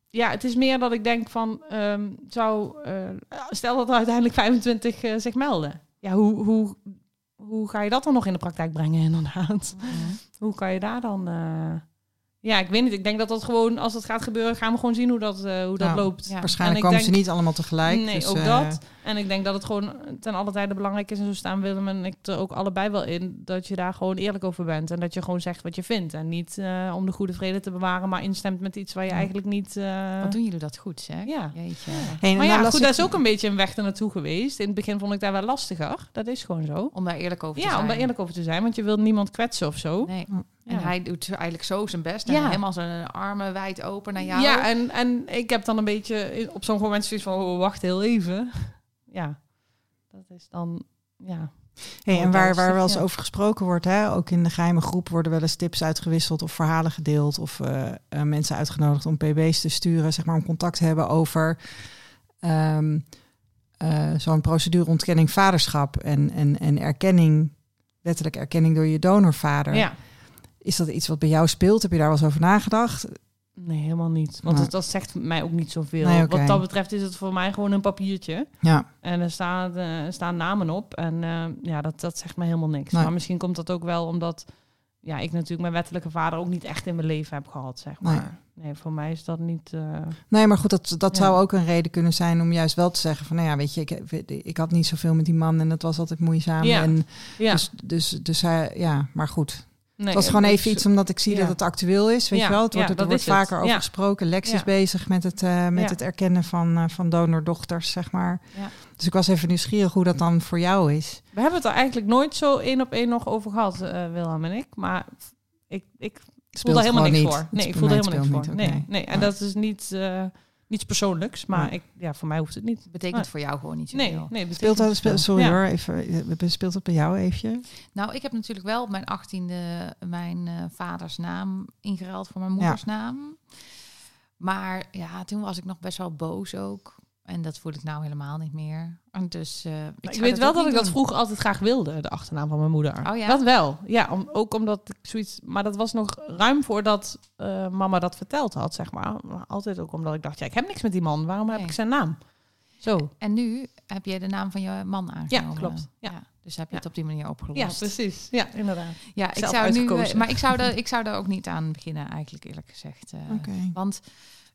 ja, het is meer dat ik denk van, um, zou, uh, stel dat er uiteindelijk 25 uh, zich melden. Ja, hoe, hoe, hoe ga je dat dan nog in de praktijk brengen inderdaad? Mm -hmm. Hoe kan je daar dan... Uh, ja, ik weet niet. Ik denk dat dat gewoon, als het gaat gebeuren, gaan we gewoon zien hoe dat, uh, hoe dat nou, loopt. Ja. Waarschijnlijk komen denk, ze niet allemaal tegelijk. Nee, dus, ook uh, dat. En ik denk dat het gewoon ten alle tijde belangrijk is. En zo staan Willem en ik er ook allebei wel in. Dat je daar gewoon eerlijk over bent. En dat je gewoon zegt wat je vindt. En niet uh, om de goede vrede te bewaren, maar instemt met iets waar je eigenlijk niet... Wat doen jullie dat goed, zeg? Ja. Jeetje. Hey, maar ja, goed, dat is ook een beetje een weg ernaartoe geweest. In het begin vond ik daar wel lastiger. Dat is gewoon zo. Om daar eerlijk over te ja, zijn. Ja, om daar eerlijk over te zijn. Want je wilt niemand kwetsen of zo. Nee. En hij doet eigenlijk zo zijn best. En ja. helemaal zijn armen wijd open naar jou. Ja, en, en ik heb dan een beetje op zo'n moment zoiets van... Oh, wacht heel even. Ja, dat is dan... Ja, Hey, en waar, waar wel eens over gesproken wordt, hè, ook in de geheime groep worden wel eens tips uitgewisseld of verhalen gedeeld of uh, uh, mensen uitgenodigd om pb's te sturen, zeg maar om contact te hebben over um, uh, zo'n procedure vaderschap en, en, en erkenning, wettelijke erkenning door je donorvader. Ja. Is dat iets wat bij jou speelt? Heb je daar wel eens over nagedacht? Nee, helemaal niet. Want dat zegt mij ook niet zoveel. Nee, okay. Wat dat betreft is het voor mij gewoon een papiertje. Ja. En er staan, uh, staan namen op. En uh, ja, dat, dat zegt mij helemaal niks. Nee. Maar misschien komt dat ook wel omdat ja, ik natuurlijk mijn wettelijke vader ook niet echt in mijn leven heb gehad, zeg maar. Nee, nee voor mij is dat niet... Uh... Nee, maar goed, dat, dat ja. zou ook een reden kunnen zijn om juist wel te zeggen van... nou ja, weet je, ik, ik had niet zoveel met die man en het was altijd moeizaam. Ja. En ja. Dus, dus, dus hij, ja, maar goed... Nee, het was gewoon even iets omdat ik zie ja. dat het actueel is. Weet ja, je wel? Het wordt, ja, er wordt vaker over gesproken. Lex is bezig met het, uh, met het erkennen van, uh, van donordochters, zeg maar. Dus ik was even nieuwsgierig hoe dat dan voor jou is. We hebben het er eigenlijk nooit zo één op één nog over gehad, uh, Wilhelm en ik. Maar ik, ik voel daar helemaal niks niet. voor. Nee, ik voel er helemaal niks voor. Niet, nee, nee. En dat is niet niets persoonlijks, maar ik, ja, voor mij hoeft het niet. Betekent nee. voor jou gewoon niet nee. Nee, speelt dat, speelt, sorry ja. hoor, even, speelt dat bij jou even? Nou, ik heb natuurlijk wel op mijn achttiende mijn uh, vaders naam ingeruild voor mijn moeders ja. naam. Maar ja, toen was ik nog best wel boos ook. En dat voel ik nou helemaal niet meer. En dus, uh, ik, ik weet wel dat ik doen. dat vroeger altijd graag wilde, de achternaam van mijn moeder. Oh ja? Dat wel. Ja, om, ook omdat ik zoiets... Maar dat was nog ruim voordat uh, mama dat verteld had, zeg maar. maar. Altijd ook omdat ik dacht, ja, ik heb niks met die man. Waarom nee. heb ik zijn naam? Zo. En nu heb je de naam van je man aangenomen. Ja, klopt. Ja. ja. Dus heb je ja. het op die manier opgelost. Ja, precies. Ja, inderdaad. Ja, ik zou nu, maar ik zou, er, ik zou er ook niet aan beginnen, eigenlijk eerlijk gezegd. Uh, okay. Want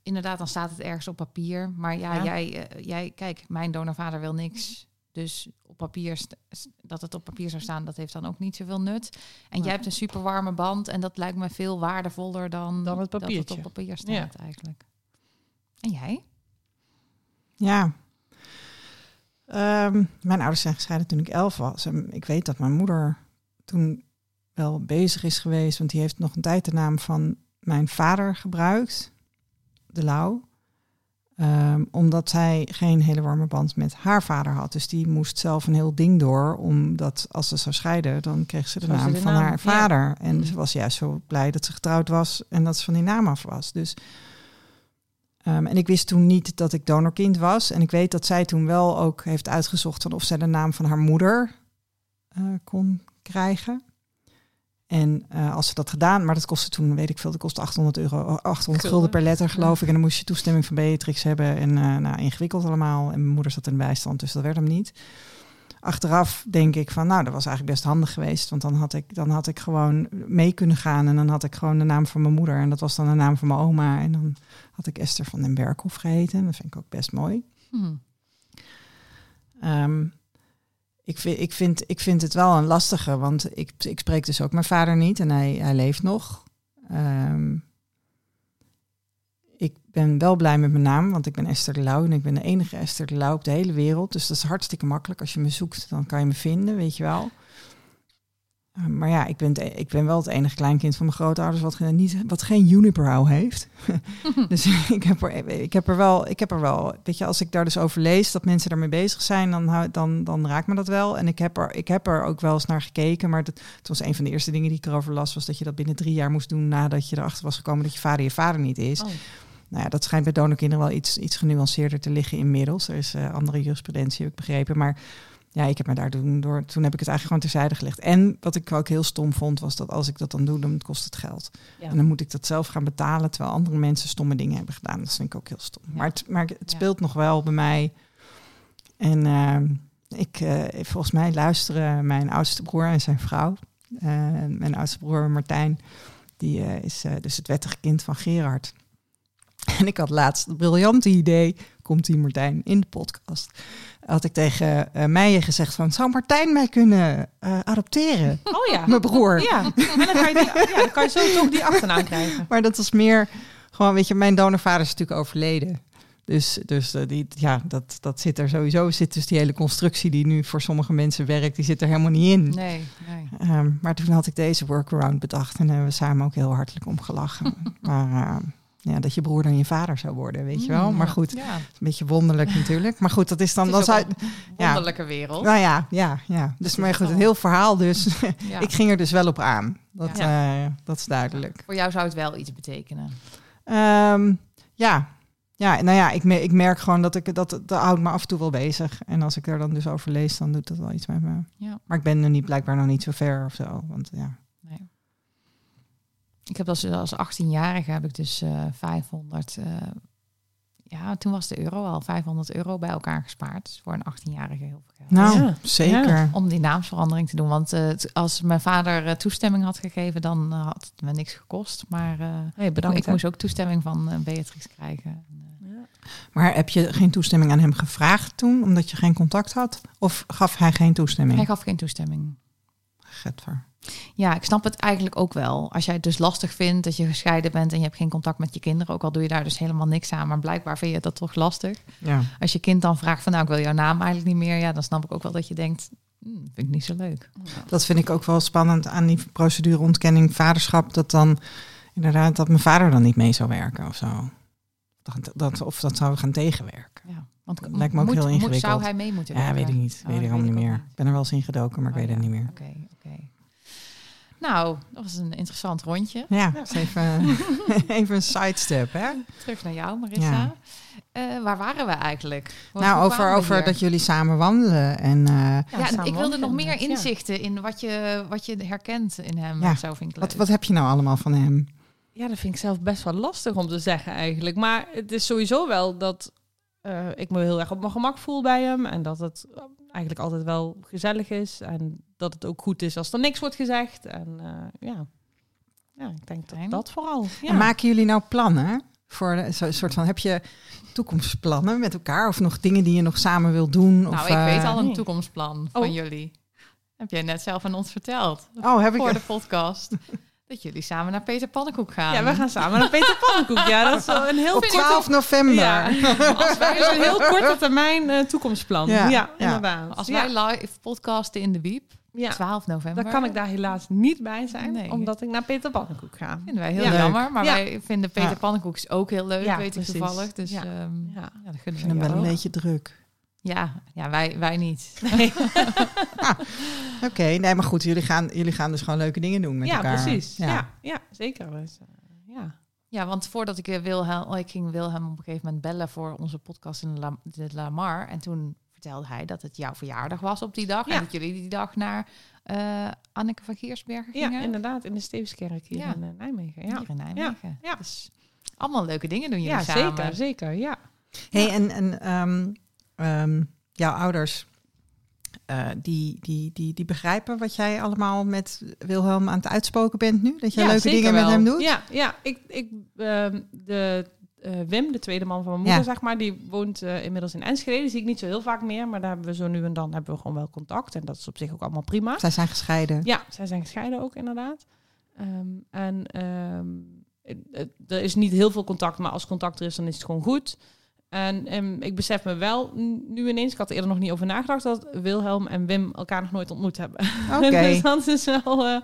inderdaad, dan staat het ergens op papier. Maar ja, ja. Jij, uh, jij, kijk, mijn donorvader wil niks. Dus op papier, dat het op papier zou staan, dat heeft dan ook niet zoveel nut. En ja. jij hebt een super warme band en dat lijkt me veel waardevoller dan, dan het papiertje. dat het op papier staat ja. eigenlijk. En jij? Ja. Um, mijn ouders zijn gescheiden toen ik elf was. En ik weet dat mijn moeder toen wel bezig is geweest, want die heeft nog een tijd de naam van mijn vader gebruikt de Lauw. Um, omdat zij geen hele warme band met haar vader had. Dus die moest zelf een heel ding door. Omdat als ze zou scheiden, dan kreeg ze de Zoals naam de van naam. haar vader. Ja. En mm. ze was juist zo blij dat ze getrouwd was en dat ze van die naam af was. Dus, um, en ik wist toen niet dat ik donorkind was. En ik weet dat zij toen wel ook heeft uitgezocht van of zij de naam van haar moeder uh, kon krijgen. En uh, als ze dat gedaan, maar dat kostte toen, weet ik veel, dat kostte 800 euro, 800 gulden per letter geloof ik. En dan moest je toestemming van Beatrix hebben en uh, nou, ingewikkeld allemaal. En mijn moeder zat in bijstand, dus dat werd hem niet. achteraf denk ik van, nou, dat was eigenlijk best handig geweest. Want dan had ik, dan had ik gewoon mee kunnen gaan. En dan had ik gewoon de naam van mijn moeder. En dat was dan de naam van mijn oma. En dan had ik Esther van den Berkhoff geheten. Dat vind ik ook best mooi. Hmm. Ehm, ik, vind, ik, vind, ik vind het wel een lastige, want ik, ik spreek dus ook mijn vader niet en hij, hij leeft nog. Um, ik ben wel blij met mijn naam, want ik ben Esther de Lauw en ik ben de enige Esther de Lauw op de hele wereld. Dus dat is hartstikke makkelijk. Als je me zoekt, dan kan je me vinden, weet je wel. Eh, maar ja, ik ben, ik ben wel het enige kleinkind van mijn grootouders wat, niet, wat geen heeft. dus ik heb, er, ik heb er wel, ik heb er wel, weet je, als ik daar dus over lees dat mensen daarmee bezig zijn, dan, dan, dan raakt me dat wel. En ik heb, er, ik heb er ook wel eens naar gekeken, maar dat, het was een van de eerste dingen die ik erover las, was dat je dat binnen drie jaar moest doen nadat je erachter was gekomen dat je vader je vader niet is. Oh. Nou ja, dat schijnt bij donorkinderen wel iets, iets genuanceerder te liggen inmiddels. Er is uh, andere jurisprudentie, heb ik begrepen. Maar ja, ik heb me daar toen door. Toen heb ik het eigenlijk gewoon terzijde gelegd. En wat ik ook heel stom vond, was dat als ik dat dan doe, dan kost het geld. En dan moet ik dat zelf gaan betalen, terwijl andere mensen stomme dingen hebben gedaan. Dat vind ik ook heel stom. Maar, het, maar het speelt nog wel bij mij. En uh, ik, uh, volgens mij luisteren mijn oudste broer en zijn vrouw. Uh, mijn oudste broer Martijn, die is dus het wettige kind van Gerard. En ik had laatst het briljante idee, komt die Martijn in de podcast. Had ik tegen uh, Meijer gezegd van, zou Martijn mij kunnen uh, adopteren? Oh ja. Mijn broer. Ja, en dan kan je, die, ja, dan kan je zo toch die achternaam krijgen. Maar dat was meer, gewoon weet je, mijn donorvader is natuurlijk overleden. Dus, dus uh, die, ja, dat, dat zit er sowieso. Zit dus die hele constructie die nu voor sommige mensen werkt, die zit er helemaal niet in. Nee, nee. Um, maar toen had ik deze workaround bedacht en hebben we samen ook heel hartelijk om gelachen. maar ja, dat je broer dan je vader zou worden, weet je wel. Mm, maar goed, ja. een beetje wonderlijk natuurlijk. Maar goed, dat is dan... dat is een wonderlijke wereld. Nou ja, ja, ja. Dus maar goed, een heel verhaal dus. ik ging er dus wel op aan. Dat, uh, dat is duidelijk. Voor jou zou het wel iets betekenen? Um, ja. Ja, nou ja, ik, ik merk gewoon dat ik dat, dat houdt me af en toe wel bezig. En als ik er dan dus over lees, dan doet dat wel iets met me. Ja. Maar ik ben er niet blijkbaar nog niet zo ver of zo. Want ja, ik heb als, als 18-jarige heb ik dus uh, eh, 500, uh, eh, ja, toen was de euro al 500 euro bij elkaar gespaard. Dus voor een 18-jarige heel veel geld. Nou, ja. zeker. Om die naamsverandering te doen. Want uh, als mijn vader toestemming had gegeven, dan had het me niks gekost. Maar hey, bedankt, ik moest ook toestemming van Beatrice krijgen. Maar heb je geen toestemming aan hem gevraagd toen, omdat je geen contact had? Of gaf hij geen toestemming? Hij gaf geen toestemming. Getver. Ja, ik snap het eigenlijk ook wel. Als jij het dus lastig vindt dat je gescheiden bent en je hebt geen contact met je kinderen, ook al doe je daar dus helemaal niks aan, maar blijkbaar vind je dat toch lastig. Ja. Als je kind dan vraagt van nou, ik wil jouw naam eigenlijk niet meer, ja, dan snap ik ook wel dat je denkt, hm, vind ik niet zo leuk. Dat vind ik ook wel spannend aan die procedure ontkenning vaderschap, dat dan inderdaad dat mijn vader dan niet mee zou werken of zo. Dat, dat, of dat zou gaan tegenwerken. Ja. Want dat lijkt me ook heel ingewikkeld. Moet, zou hij mee moeten werken? Ja, weet ik niet. Weet oh, ik allemaal niet meer. Ik ben er wel eens in gedoken, maar ik oh, weet het niet meer. Oké, oké. Nou, dat was een interessant rondje. Ja, even, even een sidestep, hè? Terug naar jou, Marissa. Uh, waar waren we eigenlijk? nou, over, over dat jullie samen wandelen. En, uh, ja, ik wilde nog meer inzichten in wat je, wat je herkent in hem. Ja. Zo vind ik Wat, wat heb je nou allemaal van hem? Ja, dat vind ik zelf best wel lastig om te zeggen eigenlijk. Maar het is sowieso wel dat uh, ik me heel erg op mijn gemak voel bij hem. En dat het eigenlijk altijd wel gezellig is. En dat het ook goed is als er niks wordt gezegd. En uh, ja. ja, ik denk dat dat vooral. Ja. En maken jullie nou plannen? Voor een soort van, heb je toekomstplannen met elkaar? Of nog dingen die je nog samen wil doen? Nou, of, ik weet al een toekomstplan van oh. jullie. Heb jij net zelf aan ons verteld. Oh, heb ik? Voor de podcast. Dat jullie samen naar Peter Pannenkoek gaan. Ja, we gaan samen naar Peter Pannenkoek. Ja, dat is een heel Op 12 november. Ja. Als wij dus een heel korte termijn uh, toekomstplan. Ja, ja, inderdaad. Als wij live podcasten in de Wiep, ja. 12 november. Dan kan ik daar helaas niet bij zijn, nee. omdat ik naar Peter Pannenkoek ga. Vinden wij heel jammer, maar wij vinden Peter Pannenkoek ook heel leuk, weet ik toevallig. Dus ja. Um, ja. dat gunnen we wel een beetje druk. Ja, ja wij, wij niet. ah, Oké, nee, maar goed, jullie gaan, jullie gaan dus gewoon leuke dingen doen met ja, elkaar. Precies. Ja, ja, zeker. Dus, uh, ja. ja, want voordat ik eh, Wilhelm, oh, ik ging Wilhelm op een gegeven moment bellen voor onze podcast in La, de Lamar. En toen vertelde hij dat het jouw verjaardag was op die dag. En dat jullie die dag naar uh, Anneke van Giersbergen gingen. Ja, inderdaad, in de Stevenskerk hier in Nijmegen. Ja. Hier in Nijmegen. Ja. Dus allemaal leuke dingen doen jullie ja, samen. Zeker, zeker, ja. hey, en, en um, um, jouw ouders uh, die, die, die, die begrijpen wat jij allemaal met Wilhelm aan het uitspoken bent nu? Dat jij leuke dingen met hem doet? Ja, ja ik, ik, uh, de uh, Wim, de tweede man van mijn moeder, zeg maar, die woont uh, inmiddels in Enschede. Die zie ik niet zo heel vaak meer, maar daar hebben we zo nu en dan hebben we gewoon wel contact. En dat is op zich ook allemaal prima. Zij zijn gescheiden? Ja, zij zijn gescheiden ook inderdaad. Um, en um, er is niet heel veel contact, maar als contact er is, dan is het gewoon goed. En, um, ik besef me wel nu ineens, ik had er eerder nog niet over nagedacht, dat Wilhelm en Wim elkaar nog nooit ontmoet hebben. Oké. Okay. dus dat is wel, uh,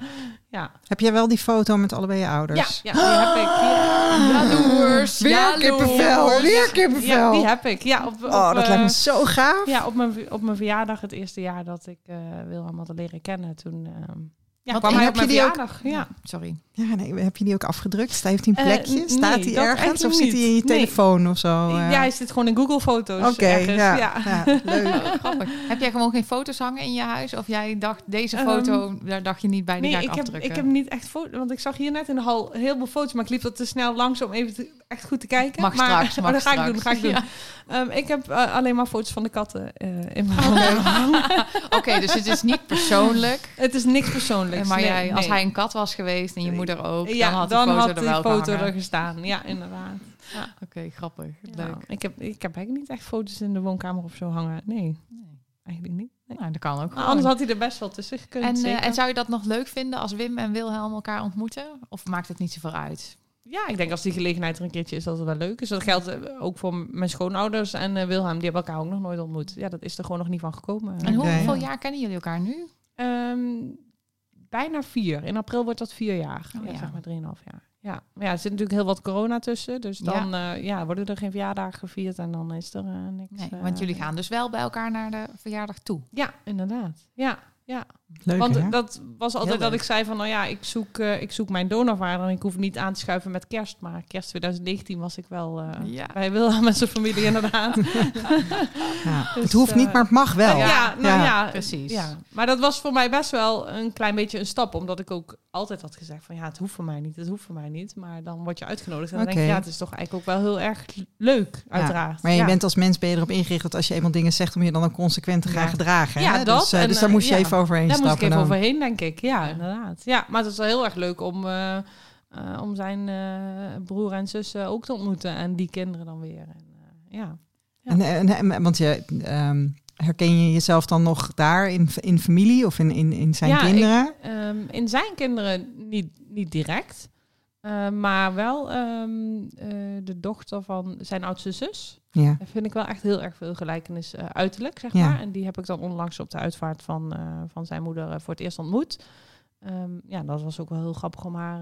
ja. Heb jij wel die foto met allebei je ouders? Ja, ja die heb ik. Ja, jaloers. Weer jaloers. kippenvel, weer kippenvel. Ja, die heb ik. Ja, op, op, oh, dat uh, lijkt me zo gaaf. Ja, op mijn, op mijn verjaardag, het eerste jaar dat ik uh, Wilhelm had leren kennen, toen... Ja, Wat, kwam hij op mijn verjaardag. Ook, ja. sorry. Ja, nee, heb je die ook afgedrukt? Staat heeft hij een plekje? Uh, Staat hij ergens? Of zit hij in je telefoon nee. of zo? Uh... Ja, hij zit gewoon in Google Foto's. Oké, okay, ja, ja. ja. leuk. Oh, grappig. Heb jij gewoon geen foto's hangen in je huis? Of jij dacht, deze foto, um, daar dacht je niet bij, die nee, ga ik, ik afdrukken? Heb, ik heb niet echt foto's, want ik zag hier net in de hal heel veel foto's, maar ik liep dat te snel langs om even te, echt goed te kijken. Mag maar, straks, mag oh, dat ga straks. ik doen, ga ik doen. Um, ik heb uh, alleen maar foto's van de katten uh, in mijn handen. Oké, okay, dus het is niet persoonlijk. Het is niks Maar nee, jij, als nee. hij een kat was geweest en je moeder ook, ja, dan had dan die foto had er wel die foto er gestaan. Ja, inderdaad. Ja. Oké, okay, grappig. Ja, Leuk. ik, heb, ik heb eigenlijk niet echt foto's in de woonkamer of zo hangen. Nee, nee. eigenlijk niet. Nee. Nou, dat kan ook. Maar anders had hij er best wel tussen gekund. En, zeker. uh, en zou je dat nog leuk vinden als Wim en Wilhelm elkaar ontmoeten? Of maakt het niet zoveel uit? Ja, ik denk als die gelegenheid er een keertje is, dat het wel leuk is. Dat geldt uh, ook voor mijn schoonouders en uh, Wilhelm. Die hebben elkaar ook nog nooit ontmoet. Ja, dat is er gewoon nog niet van gekomen. En okay. hoeveel jaar kennen jullie elkaar nu? Um, bijna vier. In april wordt dat vier jaar. Oh, ja, ja. zeg maar drieënhalf jaar. Ja. Maar ja, er zit natuurlijk heel wat corona tussen. Dus dan ja. Uh, ja, worden er geen verjaardagen gevierd en dan is er uh, niks. Nee, want jullie gaan dus wel bij elkaar naar de verjaardag toe. Ja, inderdaad. Ja, ja. Leuk, Want hè? dat was altijd dat ik zei van, nou ja, ik zoek, uh, ik zoek mijn donorvader en ik hoef niet aan te schuiven met kerst. Maar kerst 2019 was ik wel uh, ja. bij Wilhelm met zijn familie inderdaad. ja, dus, het hoeft niet, maar het mag wel. Ja, ja, nou ja, precies. Ja. Maar dat was voor mij best wel een klein beetje een stap, omdat ik ook altijd had gezegd van, ja, het hoeft voor mij niet, het hoeft voor mij niet. Maar dan word je uitgenodigd en dan okay. denk je, ja, het is toch eigenlijk ook wel heel erg leuk, uiteraard. maar je bent als mens ben je erop ingericht dat als je eenmaal dingen zegt, om je dan ook consequent te gaan gedragen. Ja, hè? dat. Dus, uh, dus daar moest je even overheen daar moest ik even overheen, denk ik. Ja, inderdaad. Ja, maar het is wel heel erg leuk om, uh, uh, om zijn uh, broer en zus ook te ontmoeten. En die kinderen dan weer. En, ja. ja. En, en, en, want je... Um, herken je jezelf dan nog daar in, in familie of in, in, in zijn ja, kinderen? Ik, um, in zijn kinderen niet, niet direct. Uh, maar wel um, uh, de dochter van zijn oudste zus. Ja. Daar vind ik wel echt heel erg veel gelijkenis uh, uiterlijk, zeg Ja. maar. En die heb ik dan onlangs op de uitvaart van, van zijn moeder voor het eerst ontmoet. Um, ja, dat was ook wel heel grappig om haar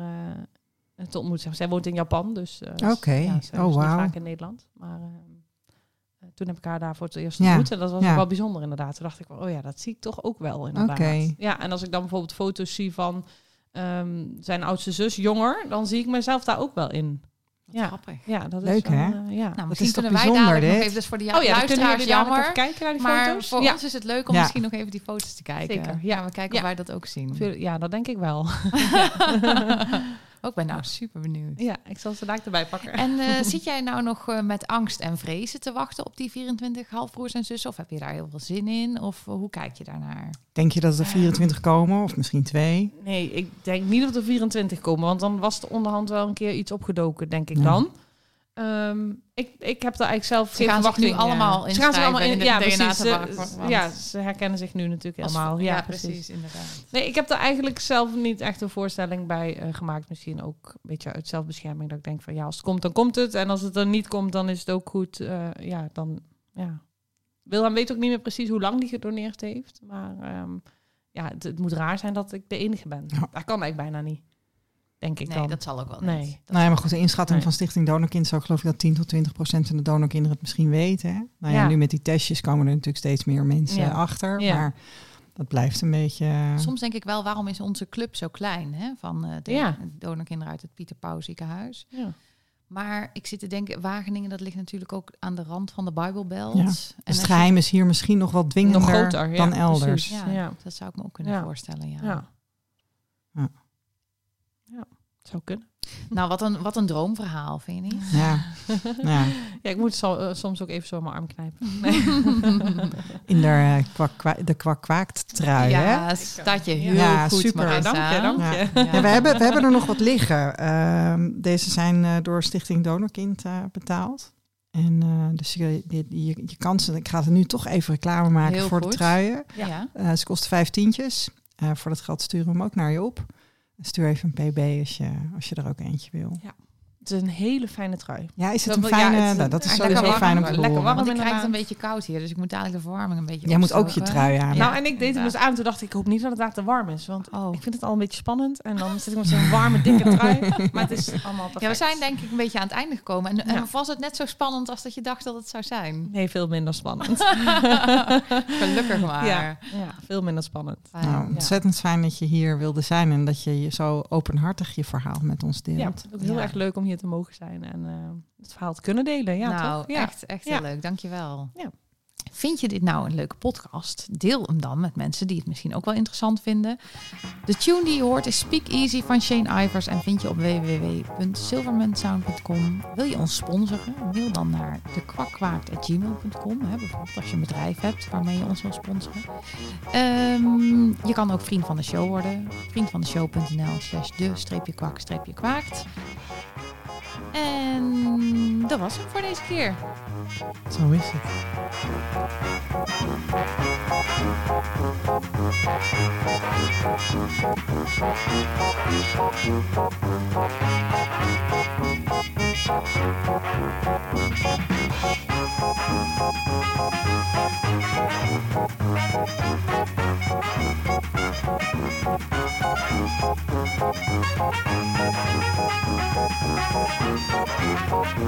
te ontmoeten. Zij woont in Japan, dus Oké, okay. ja, oh is wow. vaak in Nederland. Maar toen heb ik haar daar voor het eerst ontmoet. Ja. En dat was ja. wel bijzonder inderdaad. Toen dacht ik, oh ja, dat zie ik toch ook wel inderdaad. Okay. Ja, en als ik dan bijvoorbeeld foto's zie van um, zijn oudste zus jonger, dan zie ik mezelf daar ook wel in. Wat ja. grappig. Ja, dat Leuk is wel, hè? Uh, ja. Nou, misschien kunnen wij dadelijk nog even, dus voor die oh, ja, luisteraars jammer. Even kijken naar die maar foto's. voor ja. ons is het leuk om ja. misschien nog even die foto's te kijken. Zeker. Ja, we kijken of wij dat ook zien. Ja, dat denk ik wel. ook ben nou super benieuwd. Ja, ik zal ze daar erbij pakken. En uh, zit jij nou nog uh, met angst en vrezen te wachten op die 24 halfbroers en zussen? Of heb je daar heel veel zin in? Of uh, hoe kijk je daarnaar? Denk je dat er 24 komen of misschien twee? Nee, ik denk niet dat er 24 komen. Want dan was er onderhand wel een keer iets opgedoken, denk ik ja. dan. Um, ik, ik heb daar eigenlijk zelf ze geen gaan zich nu allemaal in. Ze gaan allemaal in, in de ja, DNA precies. Ze, ja, ze herkennen zich nu natuurlijk helemaal. Ja, ja, precies. precies. inderdaad. Nee, ik heb er eigenlijk zelf niet echt een voorstelling bij uh, gemaakt. Misschien ook een beetje uit zelfbescherming. Dat ik denk van ja, als het komt, dan komt het. En als het er niet komt, dan is het ook goed. Uh, ja, dan ja. Wilhelm weet ook niet meer precies hoe lang die gedoneerd heeft. Maar um, ja, het, het, moet raar zijn dat ik de enige ben. Ja. Dat kan eigenlijk bijna niet. Denk ik nee, dan. dat zal ook wel nee. niet. Dat nou ja, maar goed, de inschatting nee. van Stichting Donorkind zou geloof ik dat 10 tot 20 procent van de donorkinderen het misschien weten. Hè? Nou ja, ja, nu met die testjes komen er natuurlijk steeds meer mensen ja. achter. Ja. Maar dat blijft een beetje... Soms denk ik wel, waarom is onze club zo klein? Hè? Van uh, de ja. donorkinderen uit het Pieter Pauw ziekenhuis. Ja. Maar ik zit te denken, Wageningen, dat ligt natuurlijk ook aan de rand van de Bijbelbelt. Ja. Dus het geheim is hier misschien nog wel dwingender nog groter, ja, dan elders. Ja, ja, dat zou ik me ook kunnen voorstellen, ja. Ja. ja. zou kunnen. Nou, wat een, wat een droomverhaal, vind je niet? Ja. ja. ja ik moet uh, soms ook even zo mijn arm knijpen. Nee. In de, uh, kwak, kwak, de trui, ja, hè? staat je heel ja, goed, super. Marissa. Dank je, dank je. Ja. Ja, we, hebben, we hebben er nog wat liggen. Uh, deze zijn uh, door Stichting Donorkind uh, betaald. En uh, dus je, je, je, je kan ze, ik ga er nu toch even reclame maken Heel voor goed. de truien. Ja. Uh, ze kosten vijf tientjes. Uh, voor dat geld sturen we hem ook naar je op. Stuur even een pb als je, als je er ook eentje wil. Ja. Het is een hele fijne trui. Ja, is het Dat- een ja, fijne... het is nou, een- dat is sowieso lekker fijn om warm, te lekker horen. warm. Want ik krijg het een beetje koud hier, dus ik moet dadelijk de verwarming een beetje Jij moet ook je trui aan. Ja. nou, en ik deed hem dus aan. Toen dacht ik, ik hoop niet dat het daar te warm is. Want Oh. ik vind het al een beetje spannend. En dan zit ik met zo'n warme, dikke trui. Maar het is allemaal perfect. Ja, we zijn denk ik een beetje aan het einde gekomen. En, en Ja. of was het net zo spannend als dat je dacht dat het zou zijn? Nee, veel minder spannend. Gelukkig maar. ja, ja, veel minder spannend. Fijn. Nou, ontzettend fijn dat je hier wilde zijn en dat je je zo openhartig je verhaal met ons deelt. Ja, het ook heel Ja. erg leuk om hier te mogen zijn en eh, het verhaal te kunnen delen. Ja, nou, toch? Ja. echt, echt heel leuk. Dankjewel. Ja. Vind je dit nou een leuke podcast? Deel hem dan met mensen die het misschien ook wel interessant vinden. De tune die je hoort is Speak Easy van Shane Ivers en vind je op www.silvermansound.com. Wil je ons sponsoren? Mail dan naar dekwakkwaakt.gmail.com. hè, Bijvoorbeeld als je een bedrijf hebt waarmee je ons wil sponsoren. Ehm, je kan ook vriend van de show worden. Vriendvandeshow.nl slash de-kwak-kwaakt. En dat was hem voor deze keer. Zo is het.